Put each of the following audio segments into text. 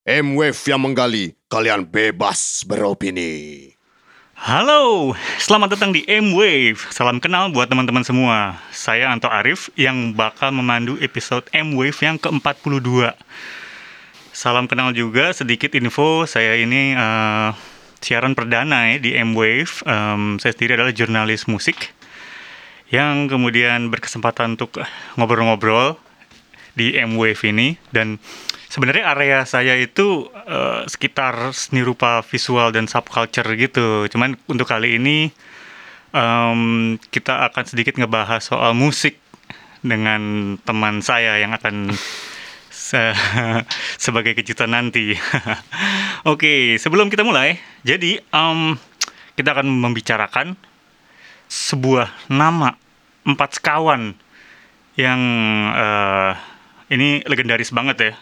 M-Wave yang menggali, kalian bebas beropini. Halo, selamat datang di M-Wave. Salam kenal buat teman-teman semua. Saya Anto Arif yang bakal memandu episode M-Wave yang ke-42. Salam kenal juga, sedikit info, saya ini uh, siaran perdana ya di M-Wave. Um, saya sendiri adalah jurnalis musik yang kemudian berkesempatan untuk ngobrol-ngobrol di M-Wave ini. Dan sebenarnya area saya itu uh, sekitar seni rupa visual dan subculture gitu. Cuman untuk kali ini um, kita akan sedikit ngebahas soal musik dengan teman saya yang akan se sebagai kejutan nanti. Oke, sebelum kita mulai, jadi um, kita akan membicarakan sebuah nama empat sekawan yang uh, ini legendaris banget ya.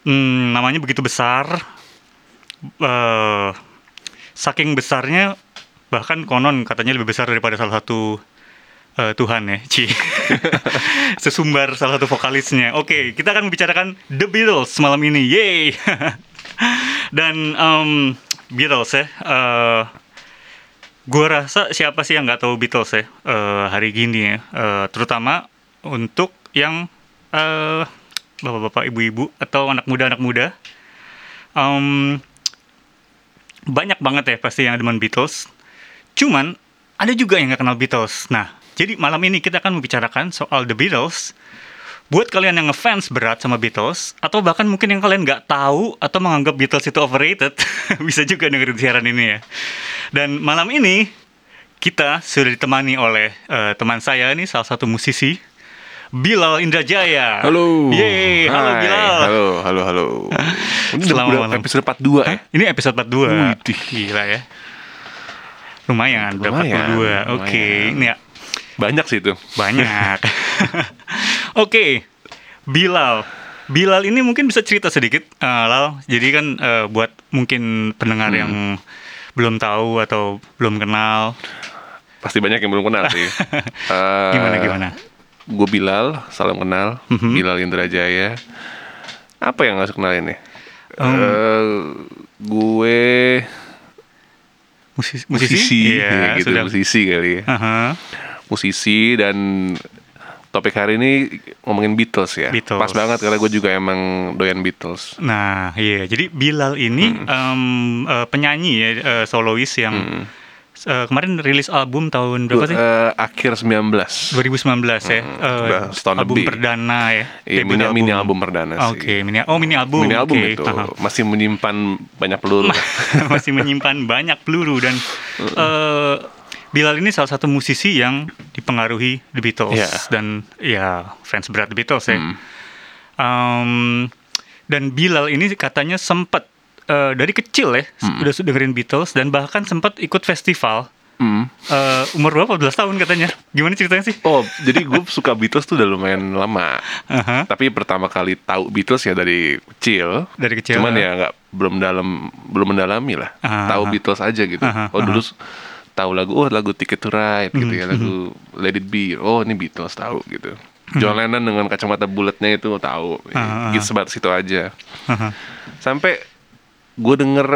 Hmm, namanya begitu besar, uh, saking besarnya bahkan konon katanya lebih besar daripada salah satu uh, Tuhan ya, Ci. Sesumbar salah satu vokalisnya. Oke, okay, kita akan membicarakan The Beatles malam ini. Yeay. Dan um, Beatles ya. Uh, gue rasa siapa sih yang nggak tahu Beatles ya uh, hari gini ya. Uh, terutama untuk yang uh, bapak-bapak, ibu-ibu atau anak muda-anak muda. Um, banyak banget ya pasti yang demen Beatles. Cuman ada juga yang nggak kenal Beatles. Nah, jadi malam ini kita akan membicarakan soal The Beatles. Buat kalian yang ngefans berat sama Beatles, atau bahkan mungkin yang kalian nggak tahu atau menganggap Beatles itu overrated, bisa juga dengerin siaran ini ya. Dan malam ini kita sudah ditemani oleh uh, teman saya nih, salah satu musisi, Bilal Indrajaya. Halo. Yeay, halo Hai. Bilal. Halo, halo, halo. Ini Selamat udah malam. episode 42 ya? Ini episode 42. Widih. Gila ya. Lumayan, udah Lumayan, 42. Oke, lumayan. ini ya Banyak sih itu. Banyak. Oke, Bilal. Bilal ini mungkin bisa cerita sedikit, uh, Lal. Jadi kan uh, buat mungkin pendengar Hmm. yang belum tahu atau belum kenal, Pasti banyak yang belum kenal sih. Eh, gimana gimana? Gue Bilal, salam kenal. Mhm. Bilal Indrajaya. Apa yang harus kenalin nih? Um, Eh, gue Musisi, musisi, Iya, ya, gitu, sudah. musisi kali ya. Aha. Musisi dan topik hari ini ngomongin Beatles ya. Beatles. Pas banget karena gue juga emang doyan Beatles. Nah, iya. Jadi Bilal ini Hmm. em, eh, penyanyi ya, eh, solois yang eh, kemarin rilis album tahun berapa sih? Eh, akhir 19. 2019 ya. Hmm, Eh, udah setahun album lebih. perdana ya. Iya, mini, mini album perdana sih. Oke, mini oh mini album. Mini album oke. itu masih menyimpan banyak peluru. Masih menyimpan banyak peluru dan eh, Bilal ini salah satu musisi yang dipengaruhi The Beatles Iya. dan ya fans berat The Beatles ya. Hmm. Um, dan Bilal ini katanya sempat eh, dari kecil ya Hmm. udah dengerin Beatles dan bahkan sempat ikut festival Hmm. eh, umur berapa 12 tahun katanya. Gimana ceritanya sih? Oh, jadi gue suka Beatles tuh udah lumayan lama. Aha. Tapi pertama kali tahu Beatles ya dari kecil. Dari kecil. Cuman ya nggak belum dalam belum mendalami lah. Ah, tahu ah. Beatles aja gitu. Ah, ah, oh dulu ah. tahu lagu oh lagu Ticket to Ride gitu Hmm, ya, lagu Let It Be. Oh, ini Beatles tahu gitu. John Lennon dengan kacamata bulatnya itu tahu. Hmm. Ah, ah, Gitu sebatas itu aja. Aha. Sampai gue denger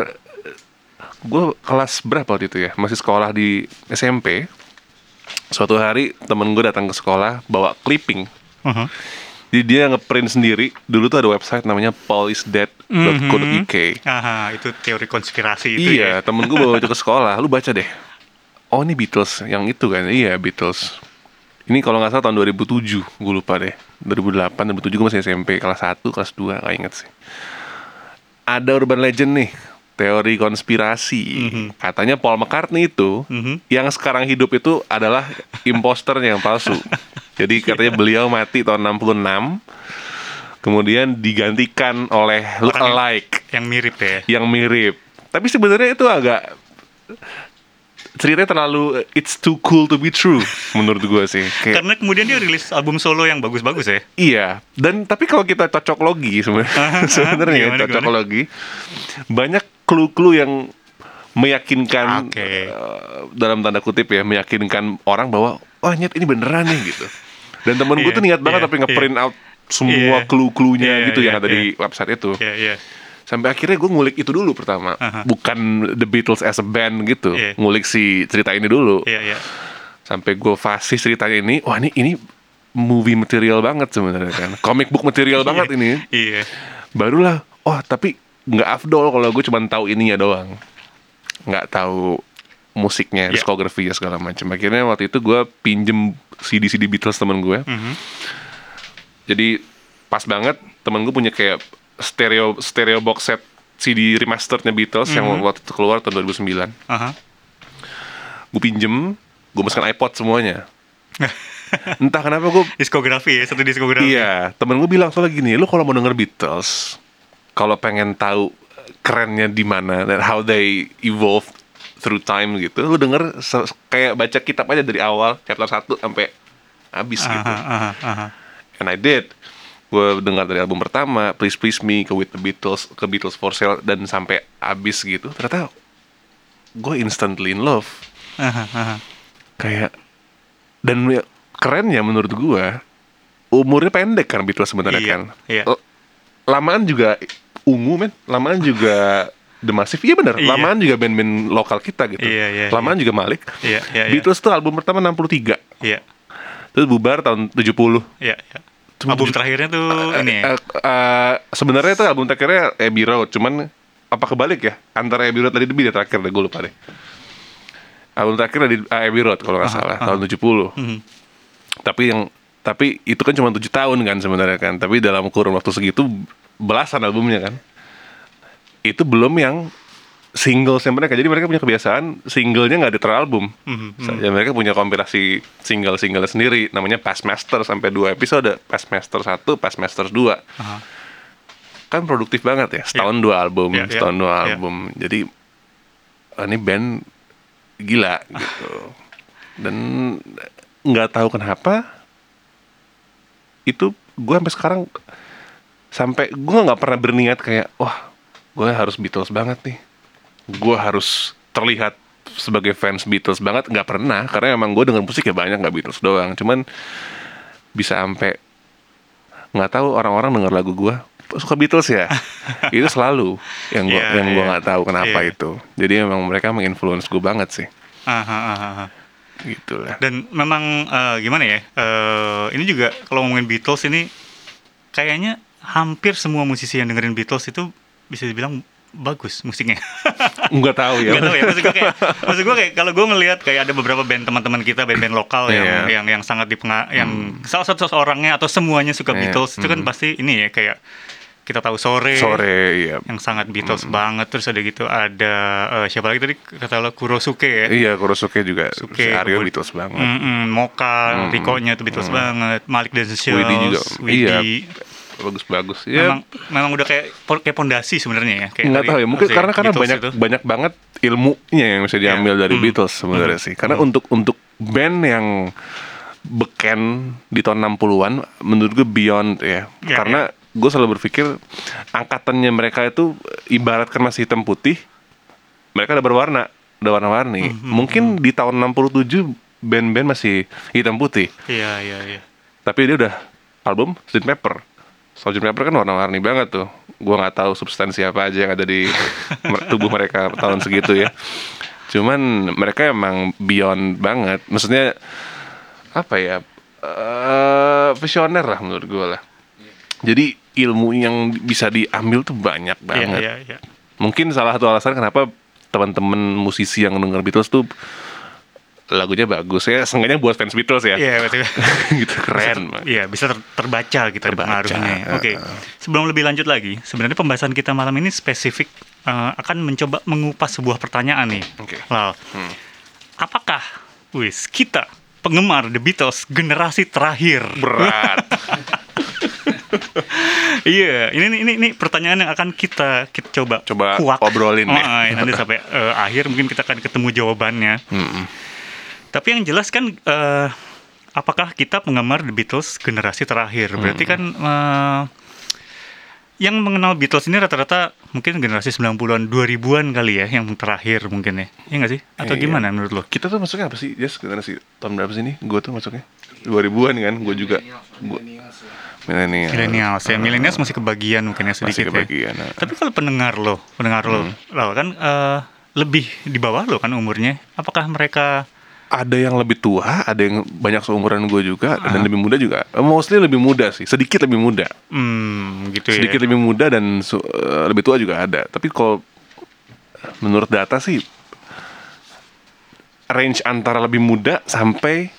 gue kelas berapa waktu itu ya? Masih sekolah di SMP suatu hari temen gue datang ke sekolah bawa clipping. Aha. jadi dia ngeprint sendiri. Dulu tuh ada website namanya paulisdead.co.uk Aha, itu teori konspirasi itu iya ya. temen gue bawa itu ke sekolah. Lu baca deh. Oh ini Beatles yang itu kan? Iya Beatles. Ini kalau nggak salah tahun 2007 gue lupa deh. 2008 2007 gue masih SMP kelas 1 kelas 2 gak inget sih ada urban legend nih teori konspirasi Mhm. katanya Paul McCartney itu Mhm. yang sekarang hidup itu adalah imposternya yang palsu jadi katanya beliau mati tahun 66 kemudian digantikan oleh look Orang yang- alike Yang mirip ya. yang mirip. Tapi sebenarnya itu agak ceritanya terlalu it's too cool to be true menurut gue sih. Kayak, Karena kemudian dia rilis album solo yang bagus-bagus ya. iya. Dan tapi kalau kita cocok logi sebenarnya sebenarnya cocok gimana? logi banyak clue-clue yang meyakinkan Oke. eh, dalam tanda kutip ya meyakinkan orang bahwa wah nyet ini beneran nih gitu. Dan temen gue Iya, tuh niat banget iya, tapi nge-print out semua Iya. clue-cluenya Iya, gitu yang iya, ada di iya. website itu. Iya, iya. Sampai akhirnya gue ngulik itu dulu pertama, Aha. bukan The Beatles as a band gitu, Iya. ngulik si cerita ini dulu. Iya, iya. Sampai gue fasis ceritanya ini, wah ini ini movie material banget sebenarnya kan, comic book material banget ini. Iya. Barulah, oh tapi nggak afdol kalau gue cuma tahu ininya doang, nggak tahu musiknya, Iya. diskografinya segala macam. Akhirnya waktu itu gue pinjem CD-CD Beatles temen gue. Mhm. Jadi pas banget temen gue punya kayak stereo stereo box set CD remasterednya Beatles yang Mhm. waktu itu keluar tahun 2009. Aha. Gue pinjem, gue masukin iPod semuanya. Entah kenapa gue Diskografi ya, satu diskografi. Iya, temen gue bilang soalnya gini, lu kalau mau denger Beatles, kalau pengen tahu kerennya di mana dan how they evolve through time gitu, lu denger kayak baca kitab aja dari awal chapter 1 sampai habis Aha, gitu. aha, aha. And I did. Gue dengar dari album pertama, Please Please Me, ke With the Beatles, ke Beatles for Sale dan sampai habis gitu. Ternyata gue instantly in love. Aha, aha. Kayak dan ya, kerennya menurut gue umurnya pendek kan Beatles sebenarnya Iya, kan. iya. Lamaan juga ungu men, lamaan juga The Massive. Iya bener, Iya. lamaan juga band-band lokal kita gitu. Iya, iya, lamaan juga Malik. Iya, iya, iya. Beatles tuh album pertama 63. Iya, Terus bubar tahun 70. iya, iya. Album terakhirnya tuh ini ya. Eh, eh, sebenarnya itu album terakhirnya Abbey Road, cuman apa kebalik ya? Antara Abbey Road tadi Debbie dia terakhir deh, gue lupa deh. Album terakhir di Abbey Road kalau nggak salah, tahun 70. Mhm. Tapi yang tapi itu kan cuma tujuh tahun kan sebenarnya kan. Tapi dalam kurun waktu segitu belasan albumnya kan. Itu belum yang single mereka. Jadi mereka punya kebiasaan singlenya nggak di teralbum. Mhm, Sa- Ya, mereka punya kompilasi single-single sendiri namanya Past Master sampai dua episode Past Master 1, Past Master 2 Aha. kan produktif banget ya setahun dua album Iya, iya, setahun dua iya. album jadi ah, ini band gila gitu dan nggak tahu kenapa itu gue sampai sekarang sampai gue nggak pernah berniat kayak wah gue harus Beatles banget nih gue harus terlihat sebagai fans Beatles banget nggak pernah karena emang gue denger musik ya banyak nggak Beatles doang cuman bisa sampai nggak tahu orang-orang denger lagu gue suka Beatles ya itu selalu yang gue Iya, yang gue iya. nggak tahu kenapa Iya. itu jadi emang mereka menginfluence gue banget sih Aha, aha, aha. gitu lah Dan memang eh, gimana ya? eh, ini juga kalau ngomongin Beatles ini kayaknya hampir semua musisi yang dengerin Beatles itu bisa dibilang bagus musiknya. nggak tahu ya Gak tau ya, maksud gue kayak, maksud gue kayak kalau gue ngelihat kayak ada beberapa band teman-teman kita, band-band lokal yang Iya. Hmm. yang yang sangat dipengaruhi, yang salah satu orangnya atau semuanya suka Iya, Beatles itu kan hmm. pasti ini ya kayak kita tahu sore, sore iya yang sangat Beatles banget, terus ada gitu ada eh, siapa lagi tadi kata lo Kurosuke ya. iya Kurosuke juga Suke, Aryo Beatles banget Mm-mm, Moka, Mm-mm. Riko-nya tuh Beatles banget, Malik dan Shells, Widi juga iya Widi. Bagus-bagus ya Memang memang udah kayak kayak pondasi sebenarnya ya. Kayak nggak tahu ya mungkin karena karena Beatles banyak itu. banyak banget ilmunya yang bisa diambil Iya. dari Hmm. Beatles sebenarnya sih karena untuk untuk band yang beken di tahun 60-an menurut gue beyond ya Iya, karena gue selalu berpikir angkatannya mereka itu ibaratkan masih hitam putih mereka udah berwarna udah warna-warni Hmm, mungkin di tahun 67 band-band masih hitam putih Iya, iya, iya. tapi dia udah album Sgt. Pepper Sgt. Pepper kan warna-warni banget tuh Gua nggak tahu substansi apa aja yang ada di tubuh mereka tahun segitu ya cuman mereka emang beyond banget maksudnya apa ya eh visioner lah menurut gue lah jadi ilmu yang bisa diambil tuh banyak Iya, banget iya, iya. mungkin salah satu alasan kenapa teman-teman musisi yang denger Beatles tuh lagunya bagus ya seenggaknya buat fans Beatles ya Iya, betul. gitu keren. Iya, bisa ter- terbaca gitu Terbaca, pengaruhnya. Oke. uh, uh. Sebelum lebih lanjut lagi, sebenarnya pembahasan kita malam ini spesifik eh, akan mencoba mengupas sebuah pertanyaan nih. Oke. Lal. Hmm. Apakah wis kita penggemar The Beatles generasi terakhir? berat Iya, ini ini ini pertanyaan yang akan kita kita coba Coba kuak. obrolin Oh, ah, nanti sampai eh, akhir mungkin kita akan ketemu jawabannya. Mm-mm. Tapi yang jelas kan eh, apakah kita penggemar The Beatles generasi terakhir? Berarti kan eh, yang mengenal Beatles ini rata-rata mungkin generasi 90-an, 2000-an kali ya yang terakhir mungkin ya. Iya nggak sih? Atau Iya. gimana menurut lo? Kita tuh masuknya apa sih? Yes, sih tahun berapa sih ini? Gue tuh masuknya 2000-an kan, gue juga. Gua, milenial. Millennials ya. Millennials masih kebagian mungkin ya Masih sedikit ya. kebagian. nah. Tapi kalau pendengar lo, pendengar lo, lo kan eh, lebih di bawah lo kan umurnya. Apakah mereka ada yang lebih tua, ada yang banyak seumuran gue juga, dan lebih muda juga. Eh, Mostly lebih muda sih, sedikit lebih muda. hmm gitu sedikit ya? lebih muda dan su- eh, lebih tua juga ada. Tapi kalau menurut data sih range antara lebih muda sampai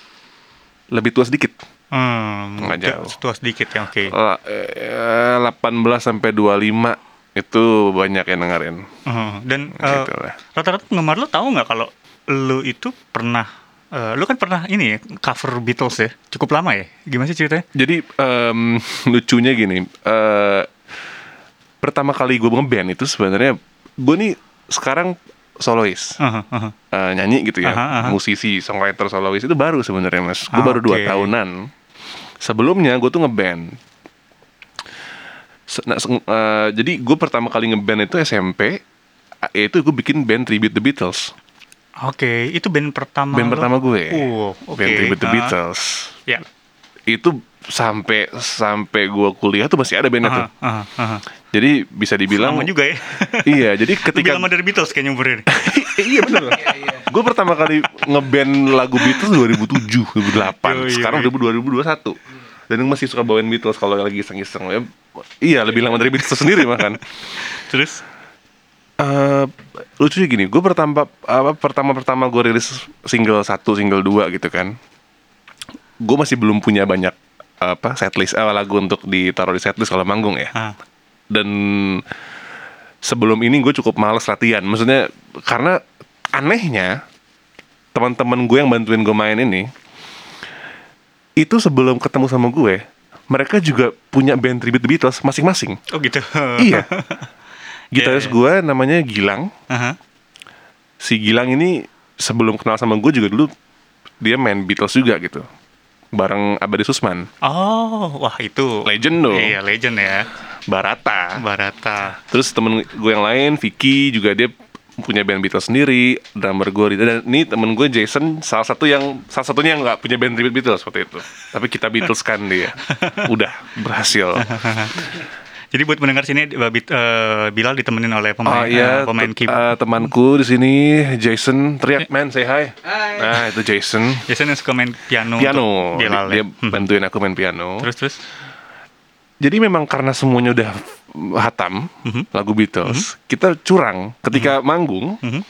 lebih tua sedikit. Hmm, Nggak jauh. tua sedikit ya, oke. La- eh, 18 sampai 25 itu banyak yang dengerin. Hmm, Dan eh, Gitu lah. rata-rata penggemar lo tahu nggak kalau lo itu pernah, eh, lo kan pernah ini ya cover Beatles ya, cukup lama ya? Gimana sih ceritanya? Jadi em, lucunya gini, eh, pertama kali gue ngeband itu sebenarnya gue nih sekarang solois. Aha. eh, nyanyi gitu ya, Aha, aha. musisi, songwriter, solois itu baru sebenarnya mas. Gue Ah, baru dua oke. tahunan. Sebelumnya gue tuh ngeband. Nah, eh, jadi gue pertama kali ngeband itu SMP. eh, Itu gue bikin band tribute The Beatles. Oke, itu band pertama. Band lo? pertama gue. Oh, oke. Band tribute The Ah, Beatles. Ya. Itu sampai sampai gue kuliah tuh masih ada bandnya tuh. Aha, aha, aha. Jadi bisa dibilang Lama juga ya. Iya, jadi Lebih ketika lama dari Beatles kayaknya umurnya. iya benar. Gue pertama kali ngeband lagu Beatles 2007, 2008. Yoi, Sekarang udah 2021. Dan gue masih suka bawain Beatles kalau lagi iseng-iseng. Ya, iya, lebih lama dari Beatles sendiri makan. Terus? Eh lucunya gini, gue pertama apa pertama-pertama gue rilis single satu, single dua gitu kan. Gue masih belum punya banyak apa setlist eh, lagu untuk ditaruh di setlist kalau manggung ya. Ah, dan sebelum ini gue cukup males latihan. Maksudnya karena anehnya teman-teman gue yang bantuin gue main ini itu sebelum ketemu sama gue mereka juga punya band tribute Beatles masing-masing. Oh gitu. iya gitaris Iya, iya. gue namanya Gilang Aha. si Gilang ini sebelum kenal sama gue juga dulu dia main Beatles juga gitu bareng Abadi Susman Oh, wah itu. legend dong Iya, legend ya. Barata Barata. Terus temen gue yang lain, Vicky juga dia punya band Beatles sendiri, drummer gue dan ini temen gue Jason salah satu yang salah satunya yang nggak punya band tribute Beatles seperti itu. Tapi kita Beatles kan dia, udah berhasil. Jadi buat mendengar sini eh, Bit- eh, Bilal ditemenin oleh Oh pemain iya, eh, pemain keyboard. eh, temanku di sini Jason teriak man say hi. Nah itu Jason Biasanya yang suka main piano. piano, untuk Bilal dia ya. Hmm. bantuin aku main piano. Terus terus. Jadi memang karena semuanya udah hatam Mhm. lagu Beatles, kita curang ketika manggung Mhm.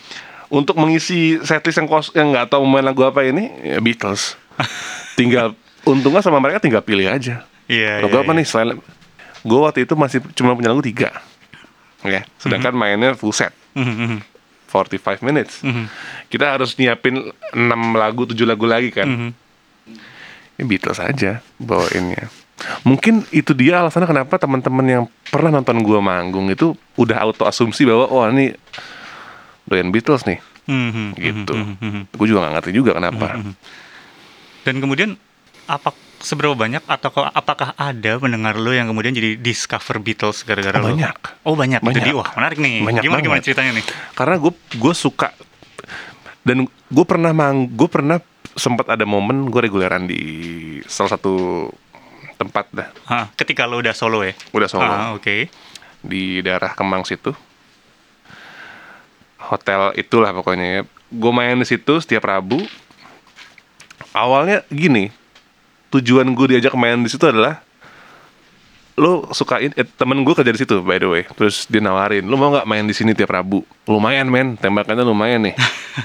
untuk mengisi setlist yang kos yang nggak tahu main lagu apa ini ya Beatles. tinggal untungnya sama mereka tinggal pilih aja. Iya. lagu iya, apa iya. nih selain gue waktu itu masih cuma punya lagu tiga, ya. Sedangkan mainnya full set. Mhm, mhm, 45 minutes. mhm, Kita harus nyiapin 6 lagu, 7 lagu lagi kan. mhm. Ya Beatles aja bawainnya. Mungkin itu dia alasannya kenapa teman-teman yang pernah nonton gua manggung itu udah auto asumsi bahwa oh ini doyan Beatles nih Mhm, gitu. mhm, mhm. Gue juga gak ngerti juga kenapa. Dan kemudian apa seberapa banyak atau kok- apakah ada pendengar lo yang kemudian jadi discover Beatles gara-gara Oh, lo? banyak. Oh banyak. Banyak. dia. Wah menarik nih. Banyak gimana gimana banget. ceritanya nih? Karena gue gue suka dan gue pernah mang gue pernah sempat ada momen gue reguleran di salah satu tempat dah Ah, ketika lo udah solo ya? udah solo Ah, oke. di daerah Kemang situ hotel itulah pokoknya ya gue main di situ setiap Rabu awalnya gini tujuan gue diajak main di situ adalah lo sukain eh, temen gue kerja di situ by the way. Terus dia nawarin lo mau nggak main di sini tiap Rabu? Lumayan men. Tembakannya lumayan nih.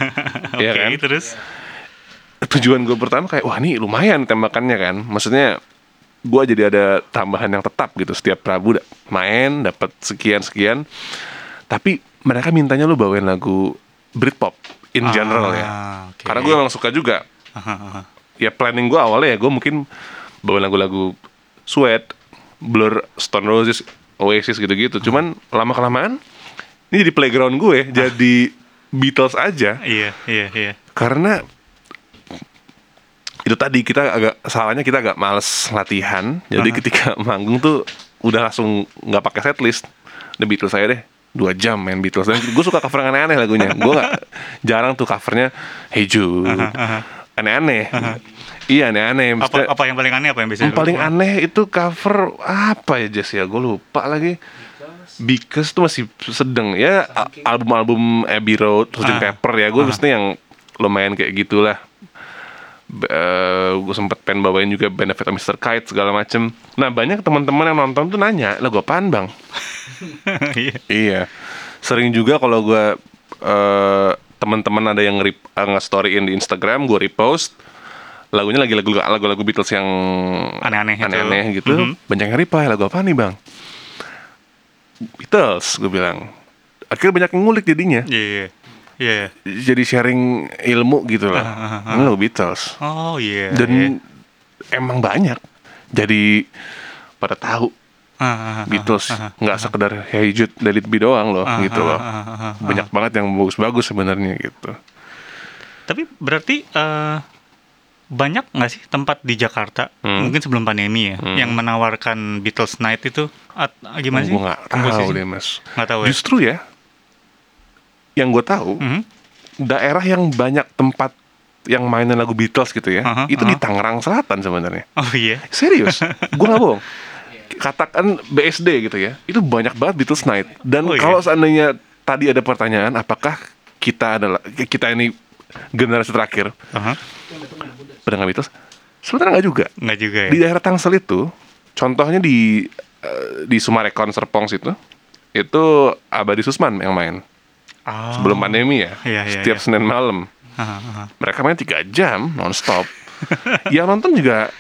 Oke, Iya kan? terus? Tujuan gue pertama kayak wah ini lumayan tembakannya kan. Maksudnya gue jadi ada tambahan yang tetap gitu. Setiap Rabu da- main dapat sekian sekian tapi mereka mintanya lu bawain lagu Britpop in general ya. Ah, oke. karena gue emang suka juga. Aha, aha. Ya planning gue awalnya ya gue mungkin bawain lagu-lagu Sweat Blur Stone Roses Oasis gitu-gitu. Cuman lama kelamaan ini jadi playground gue jadi Beatles aja. Iya, iya, iya. karena itu tadi kita agak salahnya kita agak males latihan. Jadi Aha. ketika manggung tuh udah langsung nggak pakai setlist. The Beatles saya deh. Dua jam main Beatles. Dan gue suka cover yang aneh-aneh lagunya. Gue nggak jarang tuh covernya Hey Jude aneh-aneh iya aneh-aneh Apa apa yang paling aneh apa yang biasanya? yang paling aneh itu cover apa ya Jess ya gue lupa lagi Because tuh masih sedang ya album-album Abbey Road, Sgt. Ah. Pepper ya gue maksudnya yang lumayan kayak gitulah. gue sempet pengen bawain juga Benefit of Mr. Kite segala macem. Nah banyak teman-teman yang nonton tuh nanya lagu apaan bang? Iya. Iya. Sering juga kalau gue eh teman-teman ada yang nge nge-storyin di Instagram, gue repost lagunya lagi lagu lagu-lagu Beatles yang Aneh-aneh itu. aneh-aneh gitu. Mhm. Banyak yang reply lagu apa nih bang? Beatles, gue bilang. Akhirnya banyak yang ngulik jadinya. Iya. Iya. Jadi sharing ilmu gitu lah. Ah, ah, ah. Ini lagu Beatles. Oh iya. iya. Dan emang banyak. Jadi pada tahu Ah, ah, Beatles nggak sekedar Hey Jude, Let It Be doang loh gitu loh. Banyak banget yang bagus-bagus sebenarnya gitu. Tapi berarti eh, banyak nggak sih tempat di Jakarta Hmm. mungkin sebelum pandemi ya Hmm. yang menawarkan Beatles Night itu at, gimana sih? Gue nggak tahu deh mas. Nggak tahu ya. Justru ya, yang gue tahu Mhm. daerah yang banyak tempat yang mainin lagu Beatles gitu ya, Aha, itu aha. di Tangerang Selatan sebenarnya. Oh iya. Serius, gue nggak bohong. Katakan BSD gitu ya, itu banyak banget Beatles Night. Dan Oh, iya. kalau seandainya tadi ada pertanyaan, apakah kita adalah kita ini generasi terakhir pendengar Beatles? Sebenarnya nggak juga. Nggak juga ya. Di daerah Tangsel itu, contohnya di eh, di Sumarekon Serpong situ, itu Abadi Susman yang main Oh. sebelum pandemi ya, Iya, iya, setiap iya. Senin malam. Aha. Mereka main tiga jam nonstop. yang nonton juga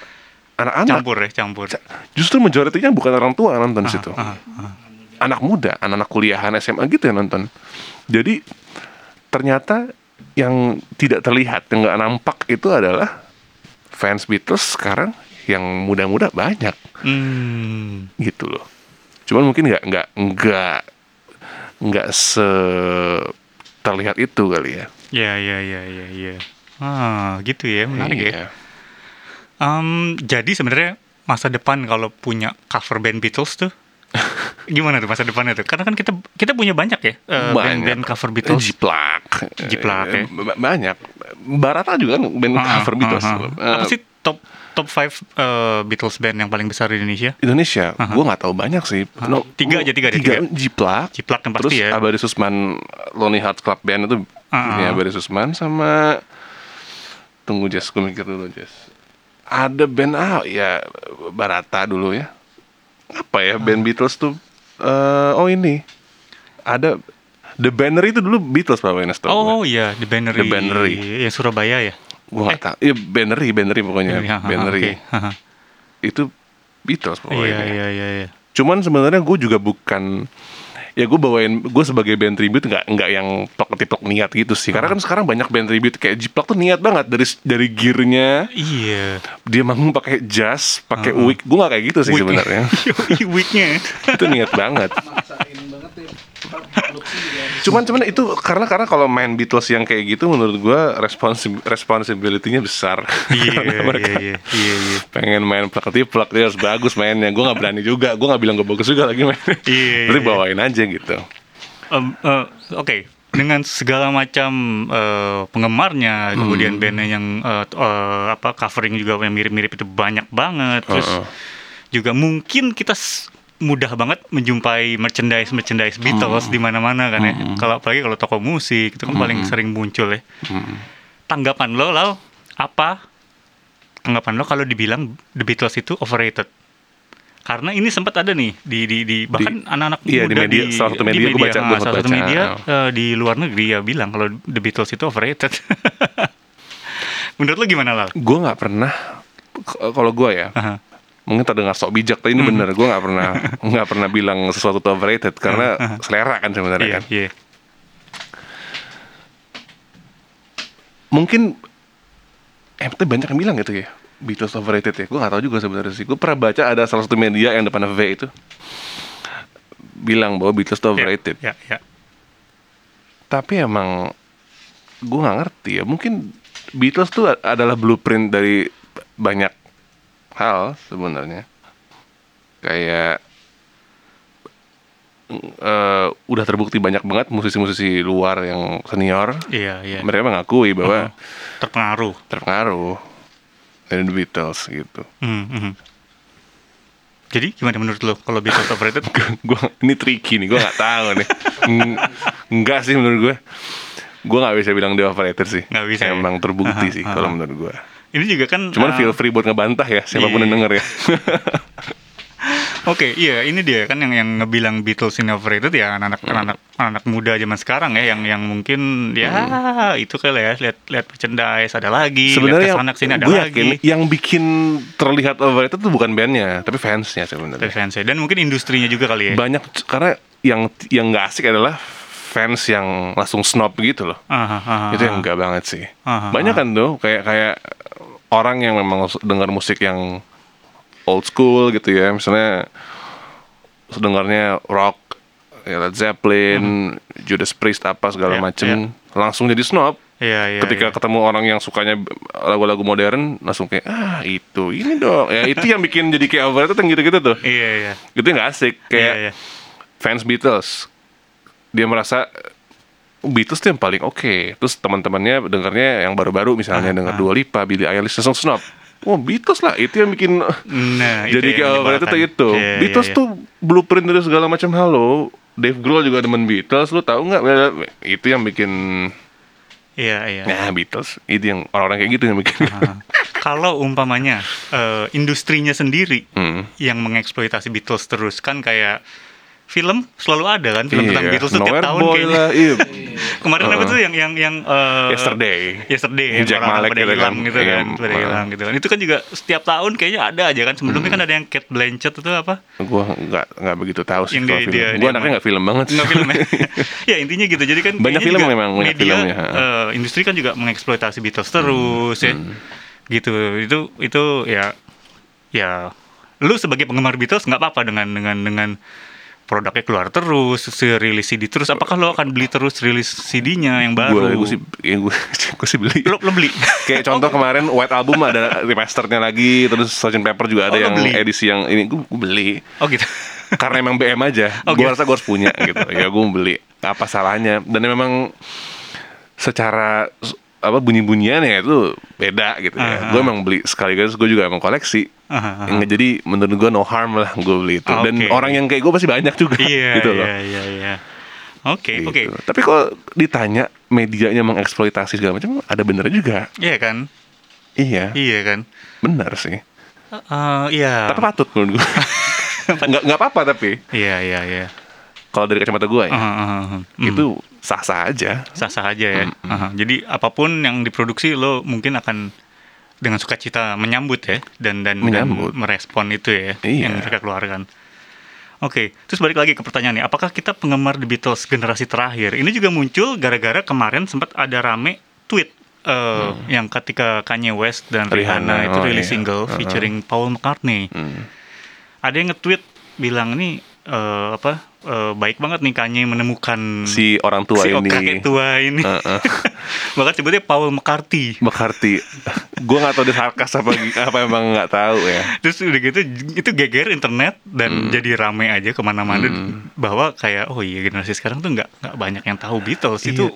anak-anak. Campur ya, campur. Justru majoritinya bukan orang tua yang nonton di situ. Aha, aha. Anak muda, anak-anak kuliahan SMA gitu yang nonton. Jadi ternyata yang tidak terlihat, yang nggak nampak itu adalah fans Beatles sekarang yang muda-muda banyak Hmm. gitu loh. Cuman mungkin nggak nggak nggak nggak se terlihat itu kali ya. Ya, ya, ya, ya, ya. Ah, gitu ya, menarik ya. Em, jadi sebenarnya masa depan kalau punya cover band Beatles tuh gimana tuh masa depannya tuh? Karena kan kita kita punya banyak ya eh, band-band cover Beatles. Jiplak. Jiplak, ya. Eh, ba- Banyak. Barata juga kan band Ah, cover ah, Beatles. ah. Apa sih top top 5 Beatles band yang paling besar di Indonesia? Indonesia, Aha. gue nggak tahu banyak sih. No, Tiga aja, tiga aja, tiga. tiga. Jiplak. Jiplak yang Terus pasti ya. Abadi Susman Lonely Hearts Club Band itu Ah, punya ah. Abadi Susman sama tunggu Jess, gue mikir dulu Jess. Ada band ah ya Barata dulu ya. Apa ya band Beatles tuh? eh oh ini ada The Banner itu dulu Beatles Pak Wenas tau Oh iya, The Bannery. The Bannery. Yang Surabaya ya. Gue nggak tahu. Iya Bannery, Bannery pokoknya. Bannery. oke. Haha. Itu Beatles Iya, pokoknya. iya, iya, iya. Cuman sebenarnya gue juga bukan ya gue bawain gue sebagai band tribute nggak nggak yang plok tiplok niat gitu sih. Karena kan sekarang banyak band tribute kayak Jiplak tuh niat banget dari dari gearnya. Iya. dia manggung pakai jas pakai Ah. wig. Gue nggak kayak gitu sih sebenarnya. Wig-nya. itu niat banget cuman cuman itu karena karena kalau main Beatles yang kayak gitu menurut gue responsi responsibility-nya besar Iya, iya, iya, iya, iya. pengen main plak dia harus bagus mainnya gue nggak berani juga gue nggak bilang gue bagus juga lagi Iya, Jadi iya. bawain aja gitu Em, eh, Oke, dengan segala macam eh, penggemarnya, kemudian Hmm. bandnya yang t- eh, apa covering juga yang mirip-mirip itu banyak banget. Terus Heeh. juga mungkin kita mudah banget menjumpai merchandise merchandise Beatles Hmm. di mana-mana kan ya. Kalau apalagi kalau toko musik itu kan paling sering muncul ya. Hmm. Tanggapan lo, Lau, apa tanggapan lo kalau dibilang The Beatles itu overrated? Karena ini sempat ada nih di di, di bahkan anak-anak iya, di muda media, salah satu media gua baca, ah, gua salah satu baca, media eh, di luar negeri ya bilang kalau The Beatles itu overrated. Menurut lo gimana Lal? gue nggak pernah kalau gue ya Aha. Mungkin terdengar sok bijak tapi ini Hmm. bener gue nggak pernah nggak pernah bilang sesuatu itu overrated karena selera kan sebenarnya Iya, kan iya. mungkin eh tapi banyak yang bilang gitu ya Beatles overrated ya gue nggak tahu juga sebenarnya sih gue pernah baca ada salah satu media yang depannya V itu bilang bahwa Beatles itu overrated Ya, ya. tapi emang gue nggak ngerti ya mungkin Beatles tuh adalah blueprint dari banyak hal sebenarnya kayak eh, udah terbukti banyak banget musisi-musisi luar yang senior Iya, iya. mereka mengakui bahwa Terpengaruh. terpengaruh dari The Beatles gitu. Hmm, hmm. Jadi gimana menurut lo kalau Beatles overrated? gua ini tricky nih, gua nggak tahu nih. Eng- Enggak sih menurut gua. Gua nggak bisa bilang dia overrated sih. Nggak bisa ya? Emang terbukti Aha, sih aha. kalau menurut gua. Ini juga kan Cuman uh, feel free buat ngebantah ya siapa pun Iya. yang denger ya. Oke, iya ini dia kan yang yang ngebilang Beatles ini overrated ya anak-anak Hmm. anak anak muda zaman sekarang ya yang yang mungkin ya itu kali ya lihat lihat merchandise ada lagi, Hmm. Sebenarnya ke sana sini ada gue lagi. yakin yang bikin terlihat overrated tuh bukan bandnya, tapi fansnya sebenarnya. Fansnya. dan mungkin industrinya juga kali ya. Banyak karena yang yang nggak asik adalah fans yang langsung snob gitu loh. Aha, aha, itu yang enggak banget sih. Aha, Banyak kan tuh kayak kayak orang yang memang dengar musik yang old school gitu ya, misalnya dengarnya rock, ya Led Zeppelin, Judas Priest apa segala Iya, macem, iya. langsung jadi snob. Iya, iya. Ketika iya. ketemu orang yang sukanya lagu-lagu modern, langsung kayak ah itu ini dong, ya itu yang bikin jadi kayak overrated yang gitu-gitu tuh. Iya, iya. Itu nggak asik kayak Iya, iya. fans Beatles dia merasa Beatles tuh yang paling oke terus teman-temannya dengarnya yang baru-baru misalnya Ah, denger Dua Lipa, Billie Eilish langsung snob Wah Beatles lah itu yang bikin Nah, itu jadi kayak tuh menyebalkan. itu Iya, Beatles iya, tuh blueprint dari segala macam halo Dave Grohl juga demen Beatles lu tahu nggak itu yang bikin Iya, iya. nah Beatles itu yang orang-orang kayak gitu yang bikin Ah. Kalau umpamanya eh, industrinya sendiri Hmm. yang mengeksploitasi Beatles terus kan kayak film selalu ada kan film tentang Iya, Beatles tuh tiap tahun Boy kayaknya. lah, iya. Kemarin apa tuh yang yang yang eh, Yesterday. Yesterday Jack orang Malek pada gitu hilang kan. gitu Iya, kan, pada hilang gitu kan. Itu kan juga setiap tahun kayaknya ada aja kan. Sebelumnya Hmm. kan ada yang Kate Blanchett itu apa? gua nggak nggak begitu tahu sih Yang dia- film dia- gua dia anaknya nggak film banget sih. Nggak film ya. ya intinya gitu. Jadi kan Banyak film memang, media, filmnya. eh, industri kan juga mengeksploitasi Beatles terus ya. Hmm. Gitu. Itu itu ya ya lu sebagai penggemar Beatles nggak apa-apa dengan dengan dengan produknya keluar terus, rilis CD terus. Apakah lo akan beli terus rilis CD-nya yang baru? Gue sih, ya gue, gue sih beli. lo, lo beli? Kayak contoh kemarin White Album ada remasternya lagi, terus Sgt. Pepper juga ada Oh, yang beli? edisi yang ini gue, gue beli. Oh gitu. Karena emang BM aja, Oh, gue gitu. rasa gue harus punya gitu. Ya gue beli. Apa salahnya? Dan memang secara apa bunyi-bunyian ya itu beda gitu ya. Aha. Gue emang beli sekaligus gue juga emang koleksi. Aha, aha. Yang jadi menurut gue no harm lah gue beli itu. Dan Oke. orang yang kayak gue pasti banyak juga Iya, gitu loh. iya, iya, iya. Oke, Gitu. oke. Tapi kalau ditanya medianya mengeksploitasi segala macam ada bener juga. Iya kan? Iya, Iya kan? benar sih. Eh, iya. Tapi patut menurut gue. nggak nggak apa-apa tapi Iya, iya, iya. Kalau dari kacamata gue ya aha, aha. Hmm. itu sah-sah aja. sah-sah aja ya. Aha. Jadi apa pun yang diproduksi lo mungkin akan dengan sukacita menyambut ya dan dan, dan merespon itu ya Iya. yang mereka keluarkan. Oke, terus balik lagi ke pertanyaan nih, apakah kita penggemar The Beatles generasi terakhir? Ini juga muncul gara-gara kemarin sempat ada rame tweet eh, yang ketika Kanye West dan Rihanna, Rihanna, itu oh rilis iya. single featuring Paul McCartney. Hmm. Ada yang nge-tweet bilang nih eh, apa eh, baik banget nih Kanye menemukan Si orang tua si ini kakek tua ini. Heeh. Bahkan sebutnya Paul McCarthy. McCarthy. gue nggak tahu dia sarkas apa apa emang nggak tahu ya. Terus udah gitu itu geger internet dan Hmm. jadi rame aja ke mana-mana bahwa kayak oh iya generasi sekarang tuh nggak nggak banyak yang tahu Beatles itu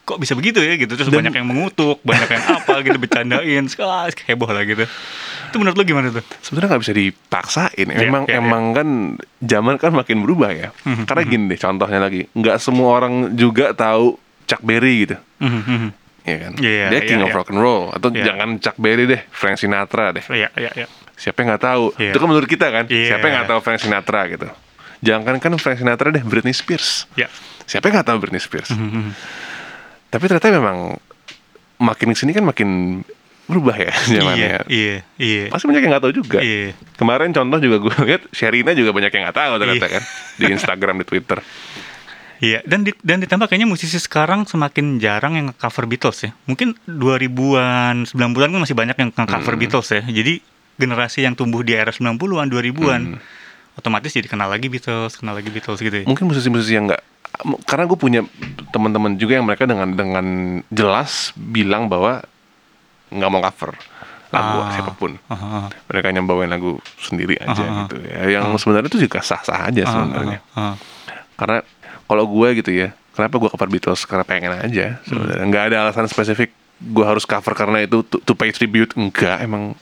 kok bisa begitu ya gitu terus Iya. Dan- banyak yang mengutuk banyak yang apa gitu bercandain heboh lah gitu itu menurut lo gimana tuh Sebenarnya nggak bisa dipaksain. Iya, Emang iya, iya. emang kan zaman kan makin berubah ya. Mhm, Karena gini deh contohnya lagi, nggak semua orang juga tahu Chuck Berry gitu. Mhm, mhm. Iya kan? Iya, Dia iya, king of iya. rock and roll atau Iya. jangan Chuck Berry deh, Frank Sinatra deh. Iya, iya, iya. Siapa yang nggak tahu? Iya. Itu kan menurut kita kan. Iya. Siapa yang nggak tahu Frank Sinatra gitu? Jangan kan Frank Sinatra deh, Britney Spears. Ya. Siapa yang nggak tahu Britney Spears? Mhm. Tapi ternyata memang makin ke sini kan makin berubah ya Iya, zamannya. iya, iya. Pasti banyak yang nggak tahu juga. Iya. Kemarin contoh juga gue lihat Sherina juga banyak yang nggak tahu ternyata Iya. kan di Instagram di Twitter. Iya, dan di- dan ditambah kayaknya musisi sekarang semakin jarang yang cover Beatles ya. Mungkin 2000-an, 90-an kan masih banyak yang cover Hmm. Beatles ya. Jadi generasi yang tumbuh di era 90-an, 2000-an Hmm. otomatis jadi kenal lagi Beatles, kenal lagi Beatles gitu ya. Mungkin musisi-musisi yang nggak karena gue punya teman-teman juga yang mereka dengan dengan jelas bilang bahwa nggak mau cover lagu Ah. siapa pun. Ah, ah, Mereka yang bawain lagu sendiri aja Ah, ah. gitu ya. Yang sebenarnya itu juga sah-sah aja ah, sebenarnya. ah, ah. Karena kalau gue gitu ya, kenapa gue cover Beatles? Karena pengen aja sebenarnya. Nggak ada alasan spesifik gue harus cover karena itu to, to pay tribute. Enggak, emang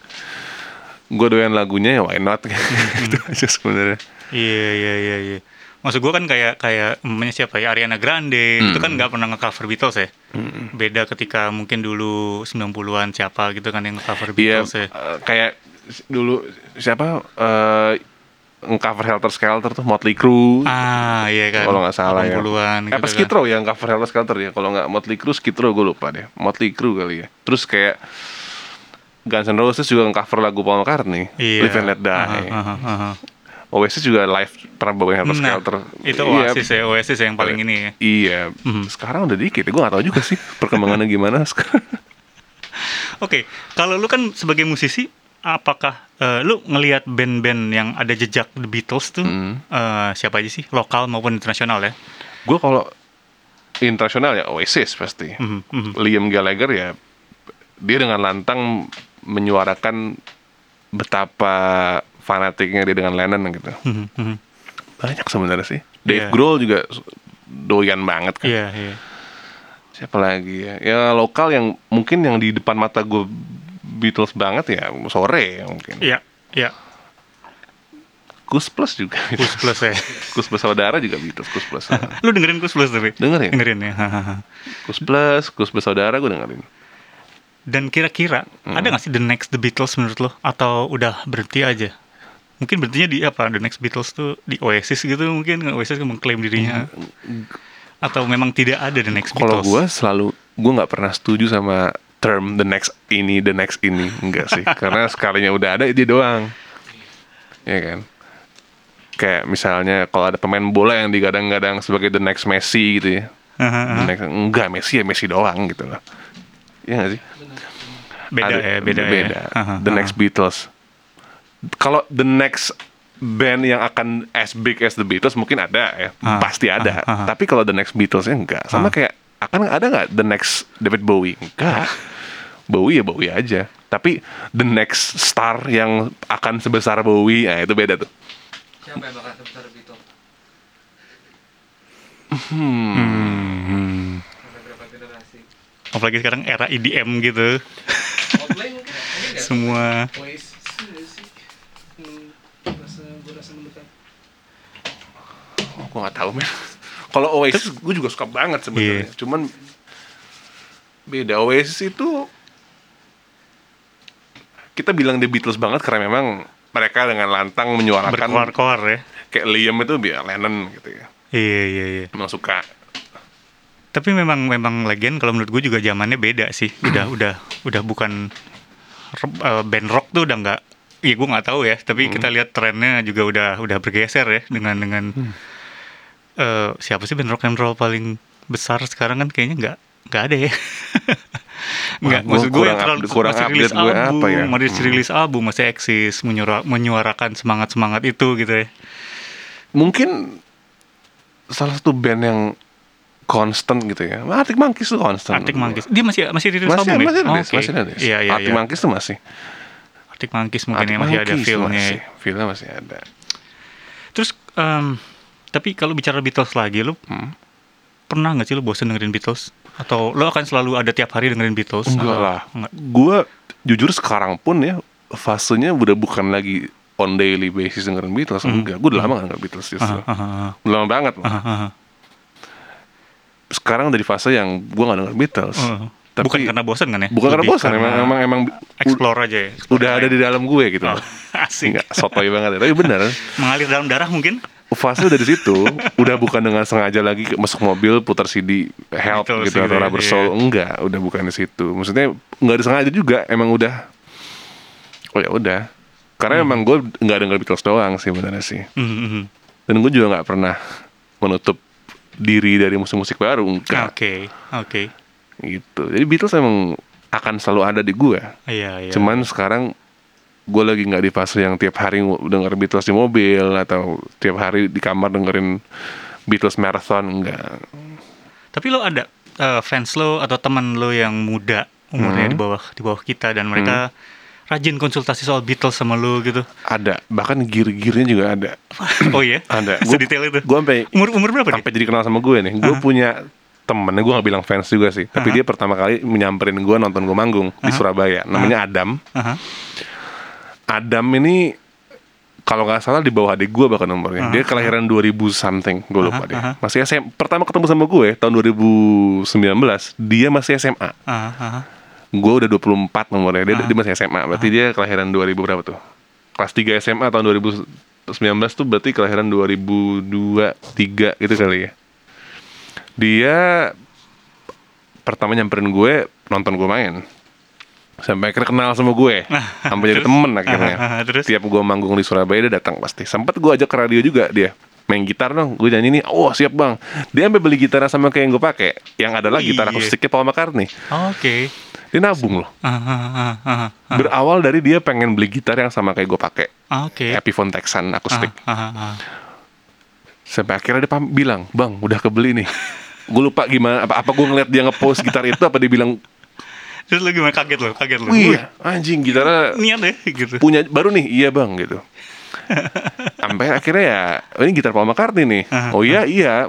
gue doyan lagunya ya why not gitu aja sebenarnya. Iya iya iya iya. Maksud gue kan kayak kayak namanya siapa ya Ariana Grande itu kan nggak pernah nge-cover Beatles ya. Beda ketika mungkin dulu 90-an siapa gitu kan yang nge-cover Iya, Beatles ya. eh, kayak dulu siapa eh cover Helter Skelter tuh Motley Crue. Ah iya kan. kalau nggak salah ya. 80-an Eh, apa gitu Skid Row yang cover Helter Skelter ya? Kalau nggak Motley Crue, Skid Row gue lupa deh. Motley Crue kali ya. Terus kayak Guns N' Roses juga cover lagu Paul McCartney, Iya. Live and Let Die. Aha, aha, aha. Oasis juga live pernah bawain Helter Nah, Skelter. itu Iya, Oasis ya, Oasis yang paling ini ya. Iya, sekarang udah dikit. Gue gak tahu juga sih perkembangannya gimana sekarang. Oke, kalau lu kan sebagai musisi, apakah eh, lu ngelihat band-band yang ada jejak The Beatles tuh Hmm. eh, siapa aja sih, lokal maupun internasional ya? Gue kalau internasional ya Oasis pasti. Mhm, mhm. Liam Gallagher ya dia dengan lantang menyuarakan betapa fanatiknya dia dengan Lennon gitu. Mhm, mhm. Banyak sebenarnya sih. Dave Iya. Grohl juga doyan banget kan. Iya, iya. Siapa lagi ya? Ya lokal yang mungkin yang di depan mata gue Beatles banget ya sore ya mungkin. Iya, iya. Kus Plus juga. Kus Plus ya. Kus Plus saudara juga Beatles Kus Plus. lu dengerin Kus Plus tapi? Dengerin. Dengerin ya. Kus Plus, Kus Plus saudara gue dengerin. Dan kira-kira Hmm. ada nggak sih The Next The Beatles menurut lo? Atau udah berhenti aja? Mungkin berhentinya di apa? The Next Beatles tuh di Oasis gitu mungkin Oasis kan mengklaim dirinya. Atau memang tidak ada The Next Hmm. Kalau Beatles? gue selalu gue nggak pernah setuju sama term the next ini, the next ini, enggak sih. Karena sekalinya udah ada dia doang, ya kan. Kayak misalnya kalau ada pemain bola yang digadang-gadang sebagai the next Messi gitu ya, Hahaha. the next, enggak Messi ya Messi doang gitu loh. Iya nggak sih? beda Ada- ya, beda, beda. ya. Hahaha. The next Beatles. Kalau the next band yang akan as big as the Beatles mungkin ada ya, Ah, pasti ada. ah, ah. Tapi kalau the next Beatles ya enggak. Sama Ah. kayak akan ada nggak the next David Bowie? Enggak. Bowie ya Bowie aja. Tapi the next star yang akan sebesar Bowie, nah itu beda tuh. Siapa yang bakal sebesar Beatles? Hmm. Generasi? Apalagi sekarang era EDM gitu. Semua Oasis nggak sih? Hmm, rasa, gue rasa mendekat. Oh, gue nggak tahu men. Kalau Oasis gue juga suka banget sebenarnya. Iya. Cuman beda Oasis itu kita bilang The Beatles banget karena memang mereka dengan lantang menyuarakan berkoar-koar ya. kayak Liam itu biar Lennon gitu ya. Iya, iya, iya. Emang suka. Tapi memang memang lagian kalau menurut gue juga zamannya beda sih. Udah udah udah bukan eh, band rock tuh udah nggak. Iya gue nggak tahu ya. Tapi kita lihat trennya juga udah udah bergeser ya dengan dengan eh, siapa sih band rock and roll paling besar sekarang kan kayaknya nggak nggak ada ya. Nggak, maksud gue kurang yang terlalu kurang masih rilis gue album, apa ya. masih Hmm. rilis album, masih eksis, menyuara, menyuarakan semangat semangat itu gitu ya. Mungkin salah satu band yang constant gitu ya. Arctic Monkeys tuh constant. Arctic Monkeys, dia masih masih rilis Masih, album masih ya? rilis, Oke. masih rilis. Iya iya Arctic iya. Monkeys tuh masih. Arctic Monkeys mungkin Arctic ya masih ada Monkeys feelnya. masih. ya. Feelnya masih ada. Terus em, tapi kalau bicara Beatles lagi, lu Hmm. pernah nggak sih lu bosen dengerin Beatles? Atau lu akan selalu ada tiap hari dengerin Beatles? Enggak Atau- lah. Enggak. Gue jujur sekarang pun ya fasenya udah bukan lagi on daily basis dengerin Beatles. Enggak, gue udah lama gak denger Beatles justru. Hmm. Aha. Udah lama banget. aha. Sekarang dari fase yang gue gak denger Beatles. Oh. Tapi bukan karena bosen kan ya? bukan karena bosan, emang emang emang explore aja ya. explore udah ada di dalam gue gitu. Oh, asik. Enggak, sotoy banget ya. Tapi bener, Mengalir dalam darah mungkin? fase dari situ udah bukan dengan sengaja lagi masuk mobil putar CD help Beatles gitu atau ya, rubber iya. soul enggak udah bukan di situ maksudnya nggak disengaja juga emang udah oh ya udah karena Hmm. emang gue nggak denger Beatles doang sih benernya sih Mhm, mhm. dan gue juga nggak pernah menutup diri dari musik-musik baru enggak Oke, oke. Gitu jadi Beatles emang akan selalu ada di gue Iya, iya. cuman sekarang gue lagi nggak di fase yang tiap hari denger Beatles di mobil atau tiap hari di kamar dengerin Beatles marathon enggak Tapi lo ada eh, fans lo atau teman lo yang muda umurnya Hmm. di bawah di bawah kita dan mereka rajin konsultasi soal Beatles sama lu gitu. Ada, bahkan gear-gearnya juga ada. Oh iya? Ada. Gua- Sedetail itu. Gue sampai Umur umur berapa sampai jadi kenal sama gue nih. Gue punya temennya gue gak bilang fans juga sih, tapi dia pertama kali menyamperin gue nonton gue manggung di Surabaya. Namanya Adam. Aha. Adam ini kalau nggak salah di bawah adik gue bahkan nomornya. Dia kelahiran 2000 something, gue lupa deh. Masih SM, pertama ketemu sama gue tahun 2019, dia masih SMA. Aha, aha. Gue udah 24 nomornya, dia, dia masih SMA. Berarti dia kelahiran 2000 berapa tuh? Kelas 3 SMA tahun 2019 tuh berarti kelahiran 2002, 3 gitu kali ya. Dia pertama nyamperin gue nonton gue main. Sampai akhirnya kenal sama gue. Sampai jadi temen akhirnya. Ah, terus? Tiap gue manggung di Surabaya dia datang pasti. Sempat gue ajak ke radio juga dia. Main gitar dong, gue nyanyi nih, oh siap bang. Dia sampai beli gitar sama kayak yang gue pakai, yang adalah gitar Iya. akustiknya Paul McCartney. Oke. Dia nabung loh. Aha, aha, aha. Berawal dari dia pengen beli gitar yang sama kayak gue pakai, Oke. Epiphone Texan akustik. Sampai akhirnya dia bilang, bang udah kebeli nih. gue lupa gimana, apa, apa gue ngeliat dia ngepost gitar itu, apa dia bilang, Terus lu gimana kaget lo? Kaget lo? wih anjing gitarnya Niat deh gitu. punya baru nih, iya bang gitu. Sampai akhirnya ya, oh, ini gitar Paul McCartney nih. Oh iya iya,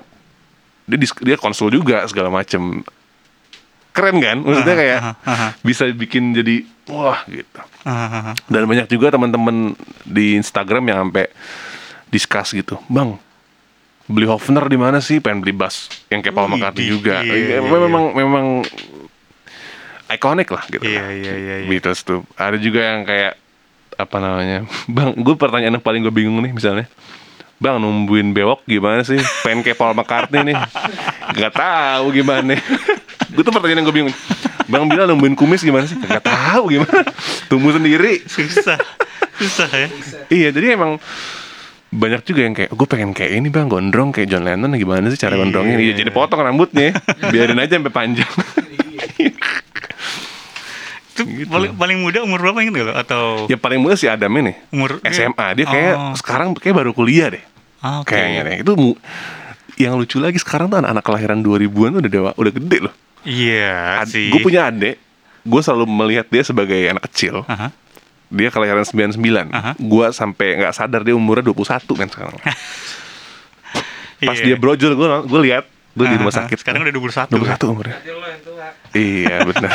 dia dia konsul juga segala macem. Keren kan? Maksudnya kayak bisa bikin jadi wah gitu. Dan banyak juga teman-teman di Instagram yang sampai discuss gitu, bang beli Hofner di mana sih? Pengen beli bass yang kayak Paul McCartney juga. iya, iya, memang memang ikonik lah gitu. Iya, lah. iya, iya, iya. Beatles tuh. Ada juga yang kayak apa namanya, bang, gue pertanyaan yang paling gue bingung nih misalnya. Bang numbuin bewok gimana sih? Pengen kayak Paul McCartney nih. Gak tahu gimana. gue tuh pertanyaan yang gue bingung. Bang bilang numbuin kumis gimana sih? Gak tahu gimana. Tumbuh sendiri. Susah. Susah ya. Iya, jadi emang banyak juga yang kayak gue pengen kayak ini bang gondrong kayak John Lennon gimana sih cara Iya. gondrongnya iya jadi potong rambutnya biarin aja sampai panjang Itu paling, paling muda umur berapa gitu lo? Atau ya paling muda si Adam ini umur SMA dia kayak Oh. sekarang kayak baru kuliah deh Ah, Oke. kayaknya deh itu yang lucu lagi sekarang tuh anak-anak kelahiran 2000-an tuh udah dewa, udah gede loh Iya sih. gue punya adik gue selalu melihat dia sebagai anak kecil Aha. Dia kelahiran 99 Aha. gue sampai nggak sadar dia umurnya 21 kan sekarang pas Iya. dia brojol gue gue lihat gue di rumah sakit Sekarang udah 21. 21 umurnya Berarti lo yang tua. iya benar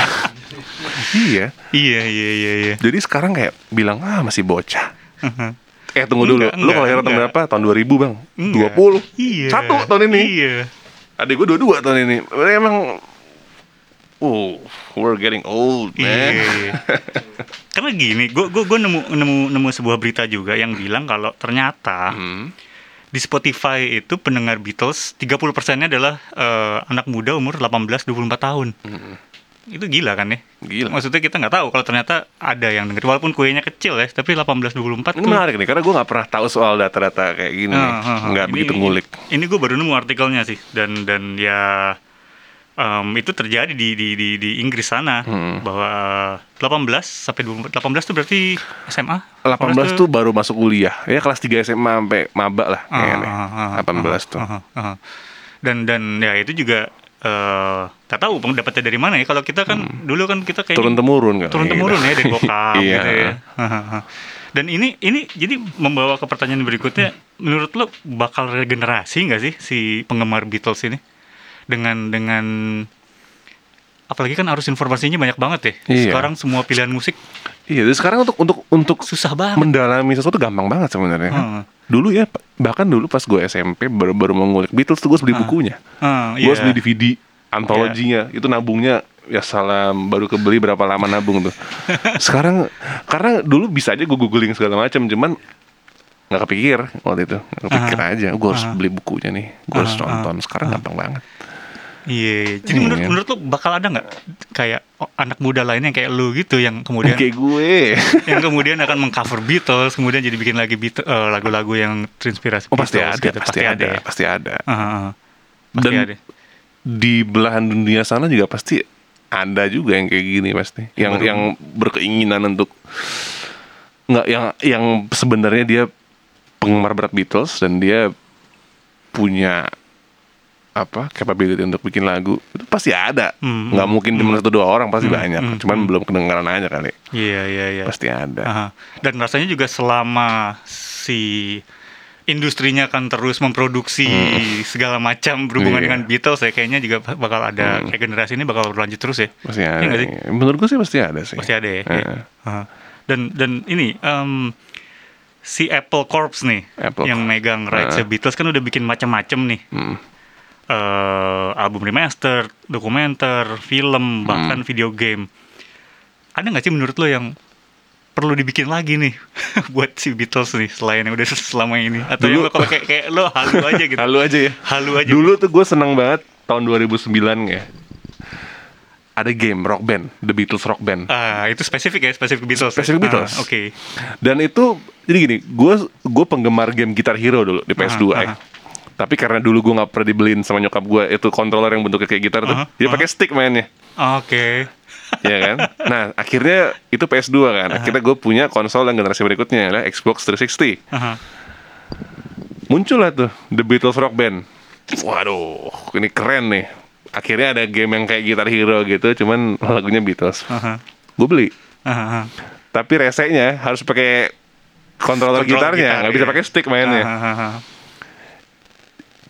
iya Iya iya iya iya. jadi sekarang kayak bilang ah masih bocah Aha. eh tunggu dulu Enggak, lu kelahiran tahun berapa tahun 2000 bang Enggak. 20 Iya. satu tahun ini Iya. adik gue dua-dua tahun ini emang oh we're getting old man Iya. Karena gini, gue gue gue nemu nemu nemu sebuah berita juga yang bilang kalau ternyata Hmm. di Spotify itu pendengar Beatles 30 persennya adalah eh, anak muda umur 18-24 tahun. Itu gila kan ya? Hmm. Gila. Maksudnya kita nggak tahu kalau ternyata ada yang denger walaupun kuenya kecil ya, tapi 18-24 ini tuh. menarik nih karena gue nggak pernah tahu soal data-data kayak gini. Ah, ah, ah. nggak Ini- begitu ngulik Ini gue baru nemu artikelnya sih dan dan ya em, itu terjadi di di di, di Inggris sana Hmm. bahwa 18 sampai 24 18 tuh berarti SMA. 18 tuh baru masuk kuliah ya kelas 3 SMA sampai maba lah kayaknya Ah, ah, ah, 18 tuh ah, ah, ah. Dan dan ya itu juga eh tak tahu pendapatnya dari mana ya. Kalau kita kan dulu kan kita kayak turun temurun kan turun temurun ya dari bokap Iya. gitu ya. Dan ini ini jadi membawa ke pertanyaan berikutnya, menurut lo bakal regenerasi nggak sih si penggemar Beatles ini dengan dengan apalagi kan arus informasinya banyak banget ya. Iya. Sekarang semua pilihan musik iya sekarang untuk untuk untuk susah banget. mendalami sesuatu gampang banget sebenarnya. Kan. Hmm. dulu ya bahkan dulu pas gue SMP baru baru mau ngulik Beatles tuh gue harus beli bukunya. Ah, gue harus iya. beli DVD antologinya itu nabungnya ya salam baru kebeli berapa lama nabung tuh. Sekarang karena dulu bisa aja gue googling segala macam cuman nggak kepikir waktu itu. Nggak kepikir aja gue harus beli bukunya nih. Gue harus Ah, ah, nonton sekarang gampang banget Iya, jadi menurut Iya. menurut lo bakal ada nggak kayak oh, anak muda lainnya kayak lu gitu yang kemudian kayak gue yang kemudian akan mengcover Beatles, kemudian jadi bikin lagi eh, lagu-lagu yang terinspirasi oh pasti Beatles ada gitu. pasti ada ya. pasti ada ah, ah. Pasti dan ada. di belahan dunia sana juga pasti ada juga yang kayak gini pasti yang Baru- yang berkeinginan untuk nggak yang yang sebenarnya dia penggemar berat Beatles dan dia punya apa capability untuk bikin lagu itu pasti ada Hmm, nggak mungkin cuma satu dua orang pasti banyak hmm, cuman belum kedengaran aja kali Iya, iya, iya. pasti ada Aha. Dan rasanya juga selama si industrinya kan terus memproduksi segala macam berhubungan Iya. dengan Beatles ya kayaknya juga bakal ada kayak generasi ini bakal berlanjut terus ya. pasti Iya ada nggak sih? menurut gue sih pasti ada sih Pasti ada ya. Heeh. Iya. Aha. Dan dan ini em, si Apple Corps nih Apple yang megang rights Beatles kan udah bikin macam-macam nih. Hmm. Eh album remaster, dokumenter, film, bahkan video game. Ada nggak sih menurut lo yang perlu dibikin lagi nih buat si Beatles nih selain yang udah selama ini atau yang Dulu- lo kalau kayak kayak lo halu aja gitu Halu aja ya. halu aja Dulu tuh gue seneng banget tahun 2009 ya. Ada game rock band, The Beatles Rock Band. ah itu spesifik ya spesifik Beatles ya? Spesifik Beatles. Ah, oke Dan itu jadi gini, gue gue penggemar game Guitar Hero dulu di PS2 Aha, ya. aha. Tapi karena dulu gue nggak pernah dibeliin sama nyokap gue itu controller yang bentuknya kayak gitar tuh, Aha, dia aha. pakai stick mainnya. oke ya kan? Nah, akhirnya itu PS2 kan. Akhirnya gue punya konsol yang generasi berikutnya adalah Xbox 360. Aha. Muncul lah tuh The Beatles Rock Band. Waduh, ini keren nih. Akhirnya ada game yang kayak Guitar Hero gitu, cuman lagunya Beatles. Aha. Gue beli. Aha. Tapi resenya harus pakai controller Controller gitarnya, gitar, nggak bisa iya. pakai stick mainnya. Aha, aha.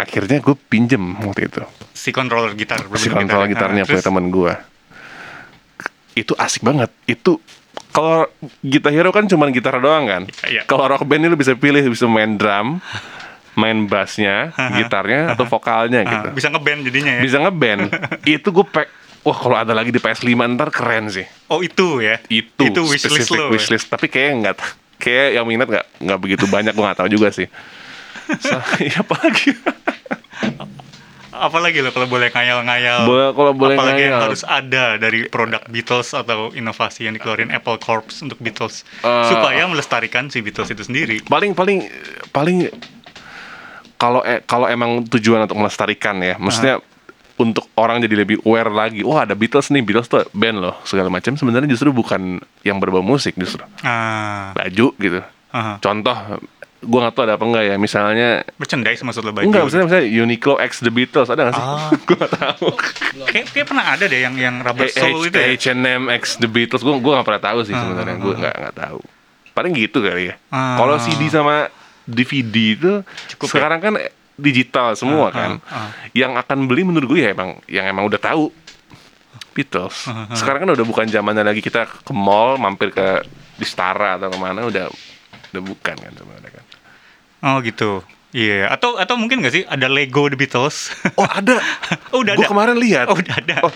Akhirnya gue pinjem waktu itu. si controller gitar si berbentuk kontrol gitar. gitarnya Ah, punya teman gue itu asik banget. Itu kalau Guitar Hero kan cuman gitar doang kan? Iya. kalau rock band ini lu bisa pilih bisa main drum main bassnya gitarnya atau vokalnya gitu. Bisa ngeband jadinya ya? Bisa ngeband. Itu gue pe wah kalau ada lagi di PS5 ntar keren sih. Oh itu ya? Itu, itu wishlist lo ya? wishlist. Tapi kayak nggak kayak yang minat nggak nggak begitu banyak gue nggak tahu juga sih so, ya apalagi? Apalagi lo kalau boleh ngayal-ngayal. Boleh- kalau boleh apalagi yang ngayal. harus ada dari produk Beatles atau inovasi yang dikeluarin Apple Corps untuk Beatles. Eh, supaya melestarikan si Beatles itu sendiri. Paling paling paling kalau e- kalau emang tujuan untuk melestarikan ya maksudnya untuk orang jadi lebih aware lagi wah ada Beatles nih Beatles tuh band loh segala macam sebenarnya justru bukan yang berbau musik justru. Ah. Baju gitu. Aha. contoh gua nggak tahu ada apa enggak ya. Misalnya merchandise maksud lo baju? Enggak maksudnya misalnya Uniqlo X The Beatles ada nggak sih? Ah. gua nggak tahu. Kayak, kayak pernah ada deh yang yang rubber H- soul itu ya? H&M X The Beatles gua gua nggak pernah tahu sih sebenarnya. Gua nggak nggak tahu. Paling gitu kali ya. Ah. kalau CD sama DVD itu Cukup ya? sekarang kan digital semua Ah, kan. ah, ah. yang akan beli menurut gue ya emang yang emang udah tahu. Beatles. Ah, sekarang kan udah bukan zamannya lagi kita ke mall mampir ke di Stara atau ke mana udah udah bukan kan kan oh gitu iya atau atau mungkin nggak sih ada Lego The Beatles oh ada oh udah gue ada kemarin lihat oh udah ada oh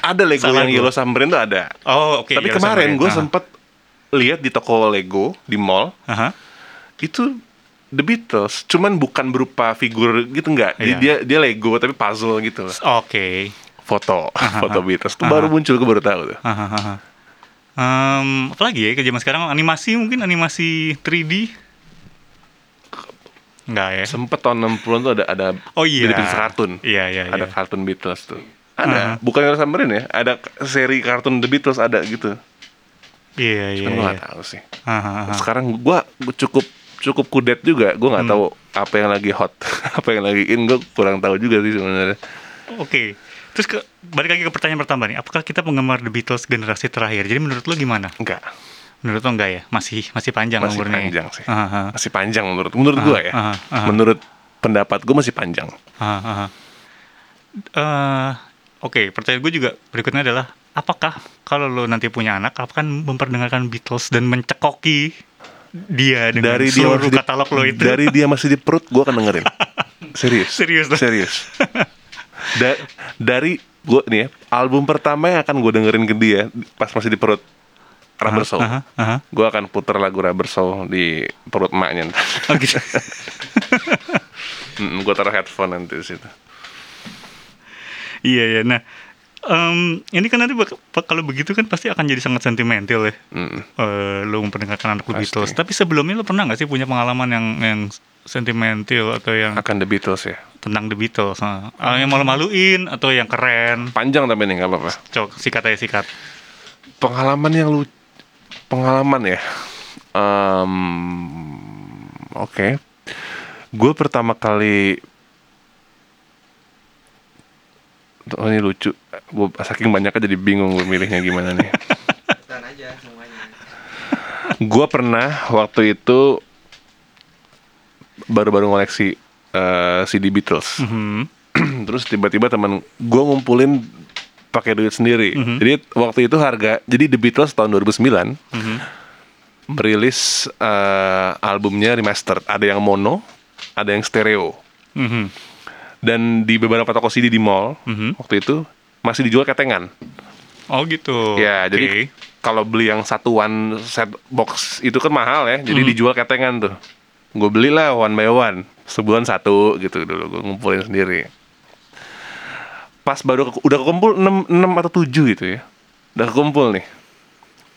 ada Lego Salah yang gua. Yellow Submarine tuh ada oh oke tapi Yellow kemarin gue sempet lihat di toko Lego di mall Aha. itu The Beatles, cuman bukan berupa figur gitu enggak. Jadi Iya. dia dia Lego tapi puzzle gitu. oke Foto, foto Beatles. Itu Aha. baru muncul gue baru tahu tuh. Aha. Em, apa lagi ya ke zaman sekarang animasi mungkin animasi 3D Enggak ya Sempet tahun 60-an tuh ada ada Oh iya. bisnis kartun. Iya, iya, Ada iya. kartun Beatles tuh. Ada, bukan Yellow Submarine ya. Ada seri kartun The Beatles ada gitu. iya iya, Cuman gue iya. gak tahu sih. Aha, aha. Sekarang gue cukup cukup kudet juga. Gue Hmm. nggak tahu apa yang lagi hot, apa yang lagi in. Gue kurang tahu juga sih sebenarnya. Oke terus ke, balik lagi ke pertanyaan pertama nih apakah kita penggemar The Beatles generasi terakhir jadi menurut lo gimana Enggak. Menurut lo enggak ya? Masih masih panjang masih umurnya panjang sih. Aha, aha. masih panjang menurut menurut Aha, gue ya. aha, aha. menurut pendapat gue masih panjang. Aha, aha. Eh, Oke, pertanyaan gue juga berikutnya adalah apakah kalau lo nanti punya anak akan memperdengarkan Beatles dan mencekoki dia dengan dari dia seluruh masih di- katalog lo itu? dari dia masih di perut gue akan dengerin. Serius. Serius serius. Da- dari gue nih ya, album pertama yang akan gue dengerin ke dia pas masih di perut Rubber Soul Aha, aha. gue akan puter lagu Rubber Soul di perut emaknya. Oh gitu. gue taruh headphone nanti di situ iya iya. Nah, em, ini kan nanti kalau begitu kan pasti akan jadi sangat sentimental ya. Mm. Eh, lo memperdengarkan anak Pasti. Beatles. Tapi sebelumnya lo pernah nggak sih punya pengalaman yang yang sentimental atau yang akan The Beatles ya tentang The Beatles? Ah, yang malu-maluin atau yang keren? panjang tapi nih nggak apa-apa Cok, sikat aja sikat. pengalaman yang lu pengalaman ya Em, oke gue pertama kali Oh ini lucu. Gue saking banyaknya jadi bingung gue milihnya gimana nih. Dan aja semuanya. gue pernah waktu itu baru-baru ngoleksi eh, CD Beatles. Mhm. Terus tiba-tiba teman gue ngumpulin pakai duit sendiri. Jadi waktu itu harga jadi The Beatles tahun 2009 merilis eh, albumnya remastered. Ada yang mono, ada yang stereo. Mhm. Dan di beberapa toko CD di mall Mhm. waktu itu masih dijual ketengan. Oh gitu. Ya, Oke. jadi kalau beli yang satuan set box itu kan mahal ya. Jadi Hmm. dijual ketengan tuh. Gue belilah one by one. Sebulan satu gitu dulu gue ngumpulin sendiri. Pas baru ke- udah kekumpul 6, 6 atau 7 gitu ya. Udah kekumpul nih.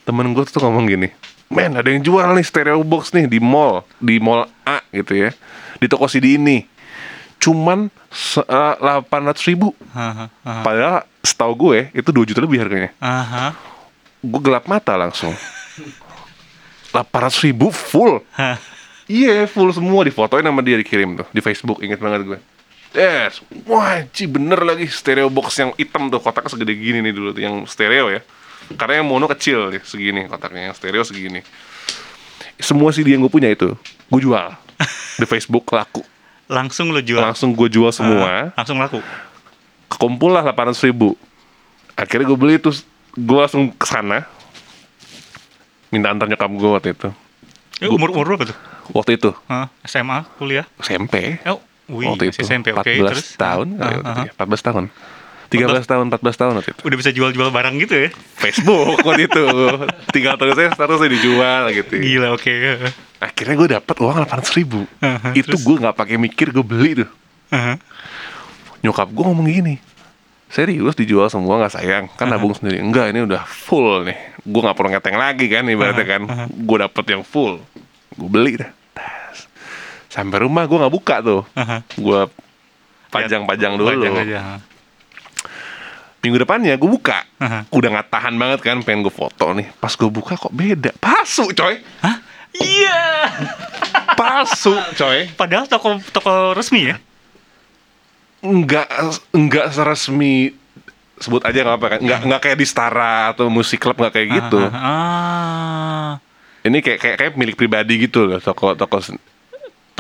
Temen gue tuh ngomong gini. Men ada yang jual nih stereo box nih di mall. Di mall A gitu ya. Di toko CD ini. Cuman eh, 800 ribu. Aha, aha, Padahal setahu gue itu 2 juta lebih harganya aha. gue gelap mata langsung 800 ribu full iya full semua difotoin sama dia dikirim tuh di Facebook inget banget gue Yes, wah ci bener lagi. Stereo box yang hitam tuh kotaknya segede gini nih dulu tuh yang stereo ya. Karena yang mono kecil ya, segini kotaknya. Yang stereo segini. Semua CD yang gue punya itu gue jual. Di Facebook laku. Langsung lo jual. langsung gue jual semua. Ah, langsung laku. kekumpul lah 800 ribu. Akhirnya gue beli terus gue langsung ke sana. Minta antar nyokap gue waktu itu. Eh, umur umur berapa tuh? waktu itu. Hah? SMA, kuliah? SMP Oh, wih, waktu itu SMP, oke. 14 Terus? tahun Ah, ah, ah. itu ya, 14 tahun 13 tahun 14 tahun waktu itu Udah bisa jual-jual barang gitu ya? Facebook waktu itu tinggal tulisnya statusnya dijual gitu Gila, oke. akhirnya gue dapet uang 800 ribu Aha, itu terus? gue nggak pakai mikir gue beli tuh Aha. nyokap gue ngomong gini serius dijual semua nggak sayang kan nabung sendiri enggak ini udah full nih gue nggak perlu ngeteng lagi kan ibaratnya kan gue dapet yang full gue beli dah. Sampai rumah gue nggak buka tuh. Gue pajang-pajang dulu. Pajang aja. minggu depannya gue buka. Udah nggak tahan banget kan pengen gue foto nih. Pas gue buka kok beda. Palsu coy. Hah? Iya. palsu coy. Padahal toko toko resmi ya? nggak nggak seresmi. Sebut aja nggak apa kan. Nggak nggak kayak di Stara atau musik club nggak kayak gitu. Ah, ah. ini kayak kayak, kayak milik pribadi gitu loh toko toko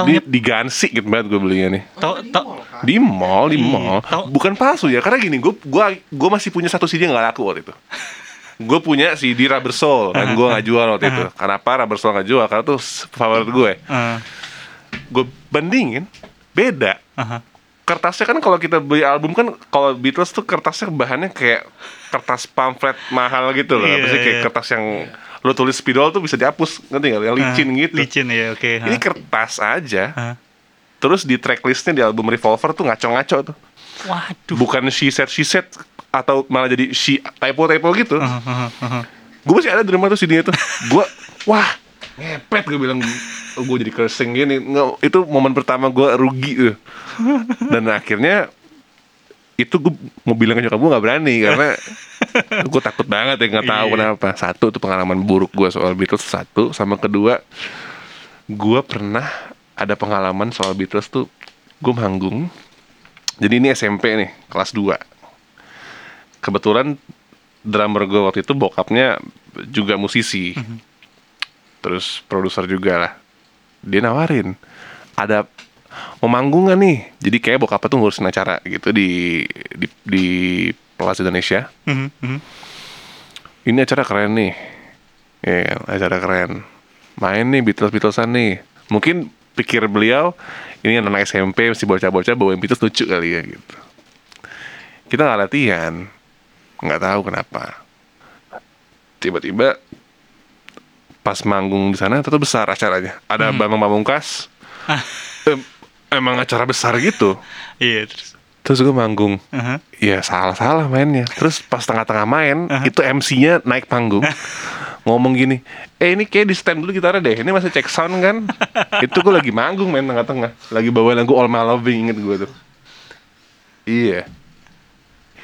di, di Gansi gitu banget gue belinya nih. Tau tau. di mall di Iya, mall. tau- bukan palsu ya karena gini gue gua gue masih punya satu CD yang nggak laku waktu itu. Gue punya CD Rubber Soul dan gue nggak jual waktu itu. Kenapa Rubber Soul nggak jual? Karena tuh favorit gue. Ah, gue bandingin beda. Aha. kertasnya kan kalau kita beli album kan kalau Beatles tuh kertasnya bahannya kayak kertas pamflet mahal gitu loh. Apa sih kayak iya. kertas yang lo tulis spidol tuh bisa dihapus ngerti nggak yang licin Ah, gitu Licin ya, oke. ini ah. kertas aja Ah. terus di tracklistnya di album Revolver tuh ngaco-ngaco tuh Waduh. bukan she said she said atau malah jadi she typo typo gitu Ah, ah, ah, ah. gue masih ada di rumah tuh CD-nya tuh gue wah ngepet gue bilang gue jadi cursing gini Nggak, itu momen pertama gue rugi tuh dan akhirnya itu gue mau bilang ke nyokap gue nggak berani karena gue takut banget ya nggak tahu Iya. kenapa. Satu tuh pengalaman buruk gue soal Beatles satu. Sama kedua gue pernah ada pengalaman soal Beatles tuh gue manggung. Jadi ini SMP nih kelas 2 kebetulan drummer gue waktu itu bokapnya juga musisi. Terus produser juga lah. Dia nawarin ada mau manggung nih? Jadi kayak bokapnya tuh ngurusin acara gitu di di di Plaza Indonesia. Mhm, mhm. ini acara keren nih. Ya kan, acara keren. Main nih Beatles Beatlesan nih. Mungkin pikir beliau ini anak SMP masih bocah-bocah bawain Beatles lucu kali ya gitu. Kita nggak latihan. Nggak tahu kenapa. Tiba-tiba pas manggung di sana tetap besar acaranya. Ada Bambang Pamungkas. Em, emang acara besar gitu. Iya, terus. Terus gue manggung. Aha. Ya salah-salah mainnya. Terus pas tengah-tengah main Itu MC-nya naik panggung. Ngomong gini Eh ini kayak di stand dulu gitarnya deh. Ini masih cek sound kan? Itu gue lagi manggung main tengah-tengah. Lagi bawa lagu All My Loving Inget gue tuh. Iya.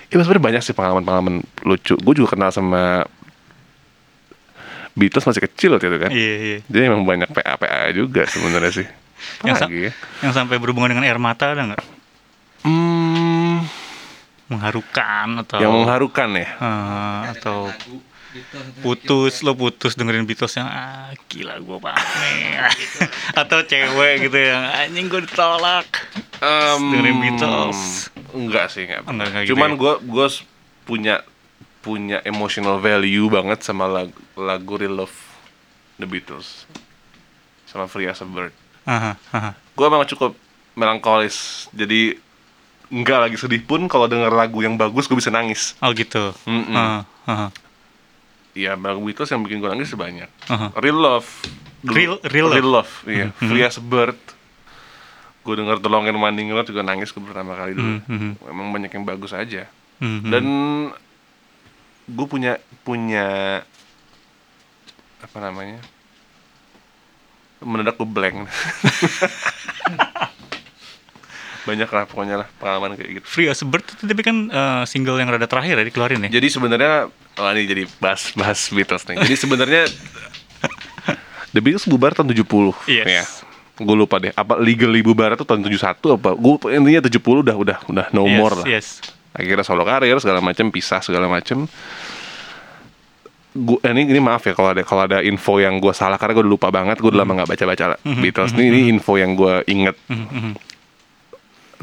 Ya sebenarnya banyak sih pengalaman-pengalaman lucu. Gue juga kenal sama Beatles masih kecil waktu itu kan. Iya, iya. Jadi emang banyak PA-PA juga sebenarnya sih. Yang, sa- ya? yang sampai berhubungan dengan air mata ada nggak? Hmm, mengharukan atau yang mengharukan ya? Eh, atau putus lo putus dengerin Beatles yang ah gila gue banget nih. Atau cewek gitu yang anjing gue ditolak. Em, dengerin Beatles. enggak sih enggak, Enggak, enggak gitu cuman ya? gue gue punya punya emotional value banget sama lagu, lagu Real Love The Beatles. Sama Free as a Bird. Aha, aha. gue memang cukup melankolis. Jadi enggak lagi sedih pun kalau denger lagu yang bagus gue bisa nangis oh gitu Mm-mm. Ah, aha. ya lagu Beatles yang bikin gue nangis banyak Aha. Real Love Real- Real Love. iya Free as a Bird gue denger The Long and Winding Road juga nangis gue pertama kali dulu Mhm. memang banyak yang bagus aja Mhm. dan gue punya punya apa namanya mendadak gue blank banyak lah pokoknya lah pengalaman kayak gitu. Free as a Bird itu tapi kan eh, single yang rada terakhir ya dikeluarin ya? Jadi sebenarnya oh ini jadi bahas bahas Beatles nih. Jadi sebenarnya The Beatles bubar tahun 70 Yes. ya. Gue lupa deh apa legally bubar itu tahun 71 apa? Gue intinya 70 udah udah udah no yes, more lah. yes. Akhirnya solo karir segala macam pisah segala macam gua ini ini maaf ya kalau ada kalau ada info yang gue salah karena gue udah lupa banget gue udah lama nggak baca baca Beatles. ini, ini info yang gue inget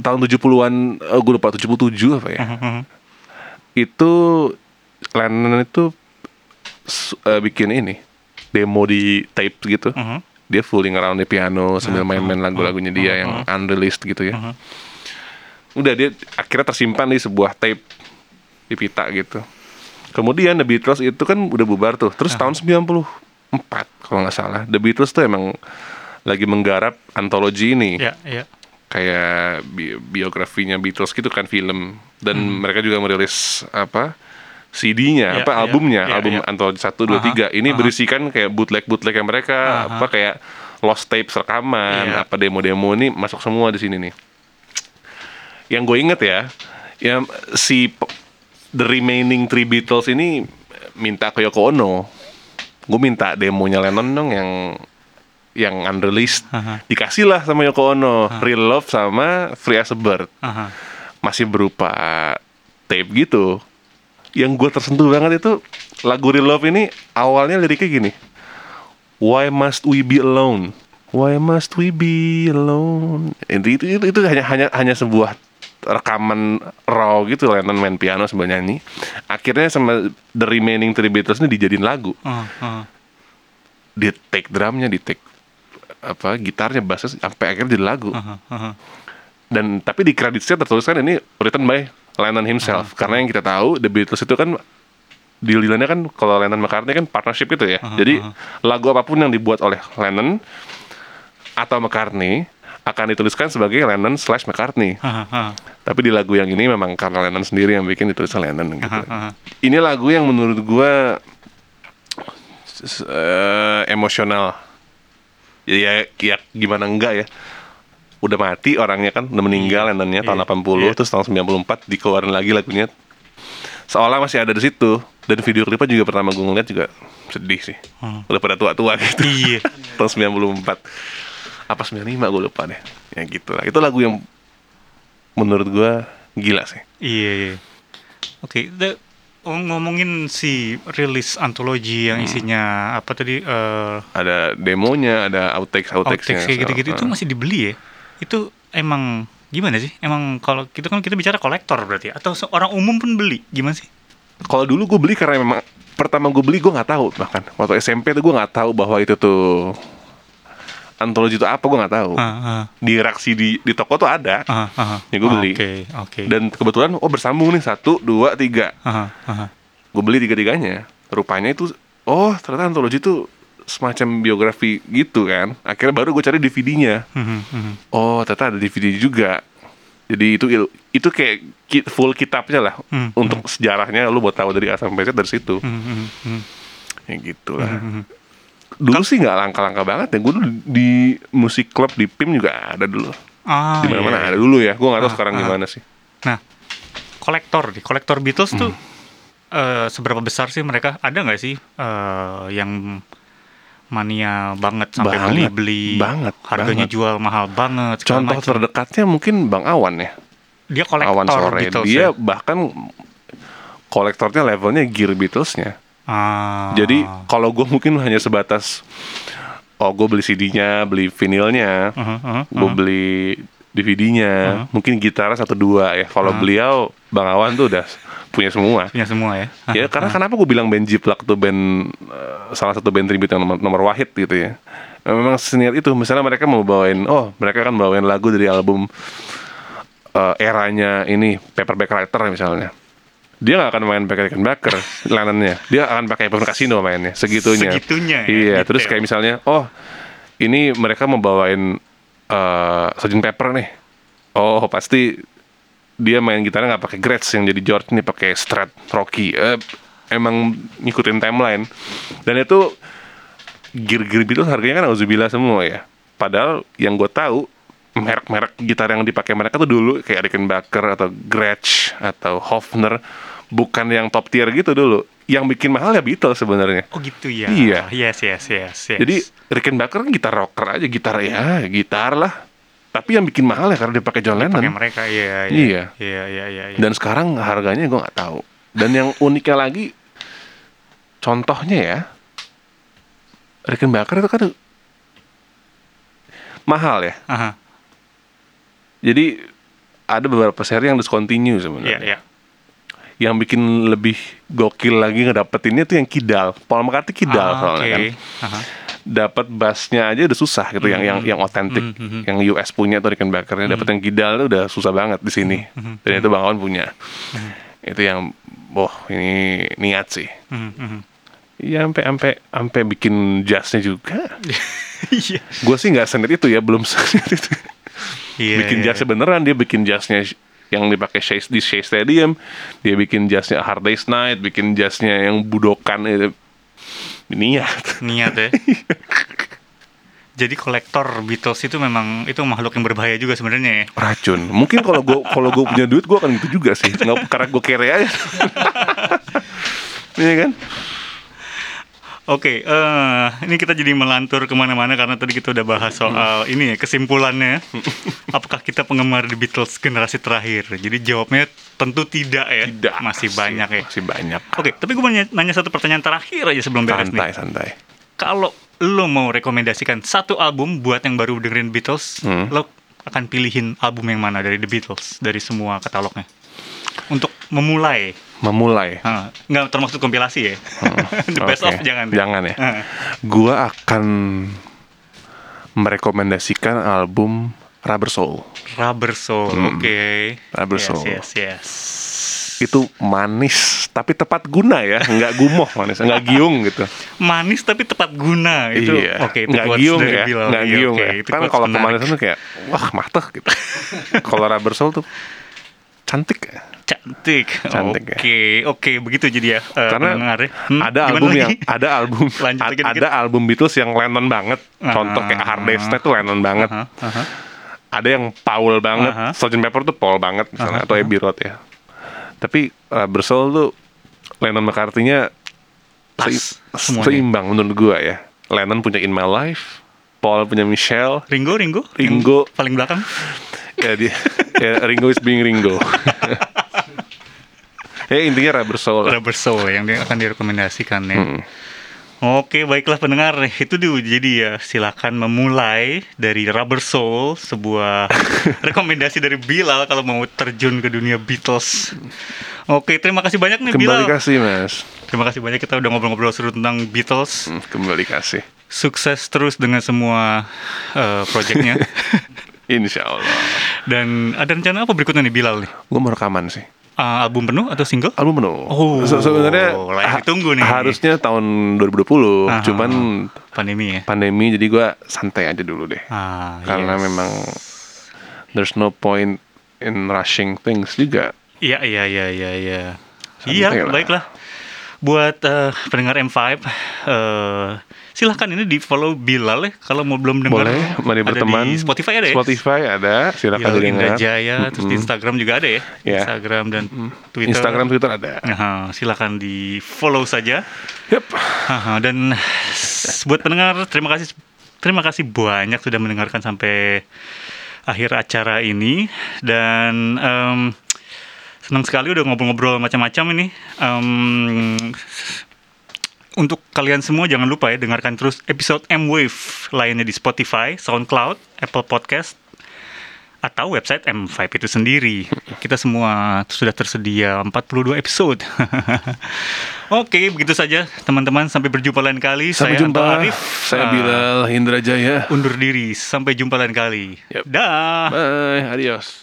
tahun 70-an eh, gue lupa 77 apa ya? Mhm. itu Lennon itu eh, bikin ini demo di tape gitu. Mhm. dia fooling around di piano sambil main-main lagu-lagunya dia yang unreleased gitu ya. Udah dia akhirnya tersimpan di sebuah tape di pita gitu. Kemudian The Beatles itu kan udah bubar tuh terus tahun 94 kalau nggak salah. The Beatles tuh emang lagi menggarap antologi ini. Ya ya kayak bi- biografinya Beatles gitu kan film. Dan mereka juga merilis apa CD-nya Hmm. Ya, apa ya, albumnya. Ya, album ya. antologi 1 2 3 ini berisikan kayak bootleg bootleg yang mereka Aha. apa kayak lost tapes rekaman Iya. apa demo-demo. Ini masuk semua di sini nih. Yang gue inget ya ya si the remaining three Beatles ini minta ke Yoko Ono. Gue minta demonya Lennon dong yang yang unreleased Aha. dikasih lah sama Yoko Ono Real Love sama Free as a Bird. Aha. masih berupa tape gitu. Yang gue tersentuh banget itu lagu Real Love ini awalnya liriknya gini. Why must we be alone? Why must we be alone? Itu itu, itu, itu hanya hanya hanya sebuah rekaman raw gitu Lennon main piano sambil nyanyi. Akhirnya sama the remaining three Beatles ini dijadiin lagu. Ah, ah. di take drumnya di take apa gitarnya bassnya sampai akhirnya jadi lagu. Dan tapi di kreditnya tertuliskan ini written by Lennon himself. Karena yang kita tahu The Beatles itu kan deal-dealannya kan kalau Lennon McCartney kan partnership gitu ya. Jadi lagu apa pun yang dibuat oleh Lennon atau McCartney akan dituliskan sebagai Lennon slash McCartney. Aha, aha. tapi di lagu yang ini memang karena Lennon sendiri yang bikin ditulisnya Lennon gitu. Aha, ini lagu yang menurut gua s- eh, emosional ya, ya ya gimana enggak ya udah mati orangnya kan udah meninggal Lennonnya tahun Iya. 80 Iya. terus tahun 94 dikeluarin lagi lagunya seolah masih ada di situ dan video klipnya juga pertama gue ngeliat juga sedih sih Hmm. udah pada tua-tua gitu Iya. tahun 94 apa 95 gue lupa deh ya gitu lah itu lagu yang menurut gua gila sih Iya, iya. Oke, the- oh, ngomongin si rilis antologi yang isinya apa tadi eh ada demonya ada outtakes outtakes kayak gitu-gitu itu masih dibeli ya? Itu emang gimana sih? Emang kalau kita kan kita bicara kolektor berarti ya? atau orang umum pun beli? Gimana sih? kalau dulu gue beli karena memang pertama gue beli gue nggak tahu bahkan waktu SMP tuh gue nggak tahu bahwa itu tuh antologi itu apa gue nggak tahu Ah, ah, di reaksi di di toko tuh ada ah, ah. Ya, gua beli. Oke, oke. dan kebetulan oh bersambung nih satu dua tiga ah. gue beli tiga tiganya rupanya itu oh ternyata antologi itu semacam biografi gitu kan akhirnya baru gue cari DVD-nya Mhm, mhm. oh ternyata ada DVD juga jadi itu itu kayak full kitabnya lah Hmm, untuk sejarahnya lu buat tahu dari A sampai Z dari situ Mhm, mhm, mhm. ya gitu lah Mhm. Dulu sih nggak langka-langka banget ya gue dulu di musik klub di PIM juga ada dulu Ah, di mana-mana iya. ada dulu ya gue nggak tahu Ah, sekarang ah. gimana sih Nah, kolektor nih, kolektor Beatles tuh Hmm. eh, seberapa besar sih mereka? Ada nggak sih eh, yang mania banget sampai Banget, beli-beli, banget, harganya banget. jual mahal banget. contoh macam. terdekatnya mungkin Bang Awan ya Dia kolektor awan sore. Beatles dia ya? bahkan kolektornya levelnya gear Beatlesnya. Ah. Jadi kalau gue mungkin hanya sebatas oh gue beli CD-nya, beli vinilnya, Uh-huh, uh-huh, gue beli DVD-nya, mungkin gitar satu dua ya. Kalau beliau Bang Awan tuh udah punya semua. punya semua ya. ya karena kenapa gue bilang band Jiplak tuh band eh, salah satu band tribute yang nomor, nomor wahid gitu ya. Eh, Memang senior itu, misalnya mereka mau bawain, oh mereka kan bawain lagu dari album eh, eranya ini Paperback Writer misalnya. Dia nggak akan main pakai Rickenbacker Lennonnya. Dia akan pakai Pun Casino mainnya segitunya. Segitunya ya, Iya, detail. terus kayak misalnya, oh ini mereka mau bawain eh Sgt. Pepper nih. Oh pasti dia main gitarnya nggak pakai Gretsch yang jadi George nih pakai Strat Rocky. Eh, emang ngikutin timeline. Dan itu gear-gear Beatles harganya kan auzubillah semua ya. Padahal yang gue tahu merek-merek gitar yang dipakai mereka tuh dulu kayak Rickenbacker atau Gretsch atau Hofner bukan yang top tier gitu dulu. Yang bikin mahal ya Beatles sebenarnya. Oh gitu ya. Iya. Yes, yes, yes, yes. Jadi Rickenbacker kan gitar rocker aja, gitar ya, gitar lah. Tapi yang bikin mahal ya karena dia pakai John Lennon. pakai mereka iya Iya. Iya, iya, iya, iya. Dan sekarang harganya gue nggak tahu. Dan yang uniknya lagi, contohnya ya, Rickenbacker itu kan mahal ya. Aha. Jadi ada beberapa seri yang discontinue Iya, sebenarnya. iya. Yang bikin lebih gokil lagi ngedapetinnya tuh yang kidal. Paul McCartney kidal Ah, soalnya oke. kan. Dapat bassnya aja udah susah gitu yang yang yang otentik Hmm, hmm, hmm. yang US punya tuh Rickenbackernya dapat yang kidal tuh udah susah banget di sini. Hmm, Dan itu Bang Awan punya. Itu yang boh ini niat sih. Mhm, mhm. Iya sampai sampai sampai bikin jazznya juga. Iya. Gue sih nggak senior itu ya, belum senior itu. Iya. bikin iya. jazznya beneran dia bikin jazznya yang dipakai Shea, di Shea Stadium, dia bikin jazznya A Hard Day's Night, bikin jazznya yang budokan itu. Niat. niat ya. Jadi kolektor Beatles itu memang itu makhluk yang berbahaya juga sebenarnya ya. Racun. Mungkin kalau gue kalau gue punya duit gue akan gitu juga sih. Nggak karena gue kere aja. Iya kan? Oke, eh ini kita jadi melantur ke mana-mana karena tadi kita udah bahas soal ini ya kesimpulannya. Apakah kita penggemar The Beatles generasi terakhir? Jadi jawabnya tentu tidak ya. Tidak. Masih banyak ya. Masih banyak. Oke, tapi gue mau nanya, satu pertanyaan terakhir aja sebelum beres Santai, nih. santai. Kalau lo mau rekomendasikan satu album buat yang baru dengerin Beatles, Hmm. lo akan pilihin album yang mana dari The Beatles dari semua katalognya? Untuk memulai, Memulai. Hah, nggak termasuk kompilasi ya? The best of jangan. Jangan ya. Hah. Gua akan merekomendasikan album Rubber Soul. Rubber Soul, oke. Rubber yes, Soul. Yes, yes. Itu manis tapi tepat guna ya, nggak gumoh manis, nggak giung gitu. Manis tapi tepat guna itu. iya, Oke, itu nggak giung ya, Bilal. nggak Iya, giung oke, ya. Kan kalau kemanisan tuh kayak wah mateh gitu. kalau Rubber Soul tuh cantik ya. Cantik. Cantik ya. Oke, oke begitu jadi ya. eh, Karena ya. Hmm, ada album lagi? yang ada album Lanjut lagi ada album Beatles yang Lennon banget. Contoh kayak A Hard Day's Night tuh Lennon banget. Aha, aha. ada yang Paul banget, Aha. Sgt. Pepper tuh Paul banget misalnya, atau Abbey Road ya. Tapi Soul tuh Lennon McCartney-nya seimbang menurut gua ya. Lennon punya In My Life, Paul punya Michelle, Ringo, Ringo, Ringo. Yang paling belakang. ya dia ya Ringo is being Ringo. ya intinya Rubber Soul. lah. Rubber Soul yang dia akan direkomendasikan ya. Hmm. Oke, baiklah pendengar, itu dulu jadi ya silakan memulai dari Rubber Soul, sebuah rekomendasi dari Bilal kalau mau terjun ke dunia Beatles. Oke, terima kasih banyak nih Kembali Bilal. kasih mas, Terima kasih banyak kita udah ngobrol-ngobrol seru tentang Beatles. Hmm, kembali kasih. Sukses terus dengan semua eh, proyeknya. Insya Allah. Dan ada rencana apa berikutnya nih Bilal nih? Gue mau rekaman sih. Eh, album penuh atau single? Album penuh. Oh, Se- sebenarnya layak ha- ditunggu nih. Harusnya tahun 2020, Aha. cuman Pandemi ya. pandemi jadi gua santai aja dulu deh. Ah, Karena yes. memang there's no point in rushing things juga. Iya iya iya iya iya. Iya, lah. baiklah. Buat eh, pendengar M5 eh silahkan ini di follow Bilal ya kalau mau belum dengar. Boleh, mari Ada berteman. di Spotify ada ya? Spotify ada, silakan Bilal. Indah Jaya, terus di Instagram juga ada ya? Ya. Instagram dan Twitter. Instagram, Twitter ada. Nah, silakan di follow saja. Yep. Dan buat pendengar terima kasih terima kasih banyak sudah mendengarkan sampai akhir acara ini dan em, senang sekali udah ngobrol-ngobrol macam-macam ini. Em, untuk kalian semua jangan lupa ya dengarkan terus episode M-Wave lainnya di Spotify, SoundCloud, Apple Podcast, atau website M5 itu sendiri. Kita semua sudah tersedia 42 episode. Oke, begitu saja teman-teman. Sampai berjumpa lain kali. Sampai Saya jumpa. Anto Arif. Saya Ah, Bilal Indra Jaya. Undur diri. Sampai jumpa lain kali. Yep. Dah. Bye, adios.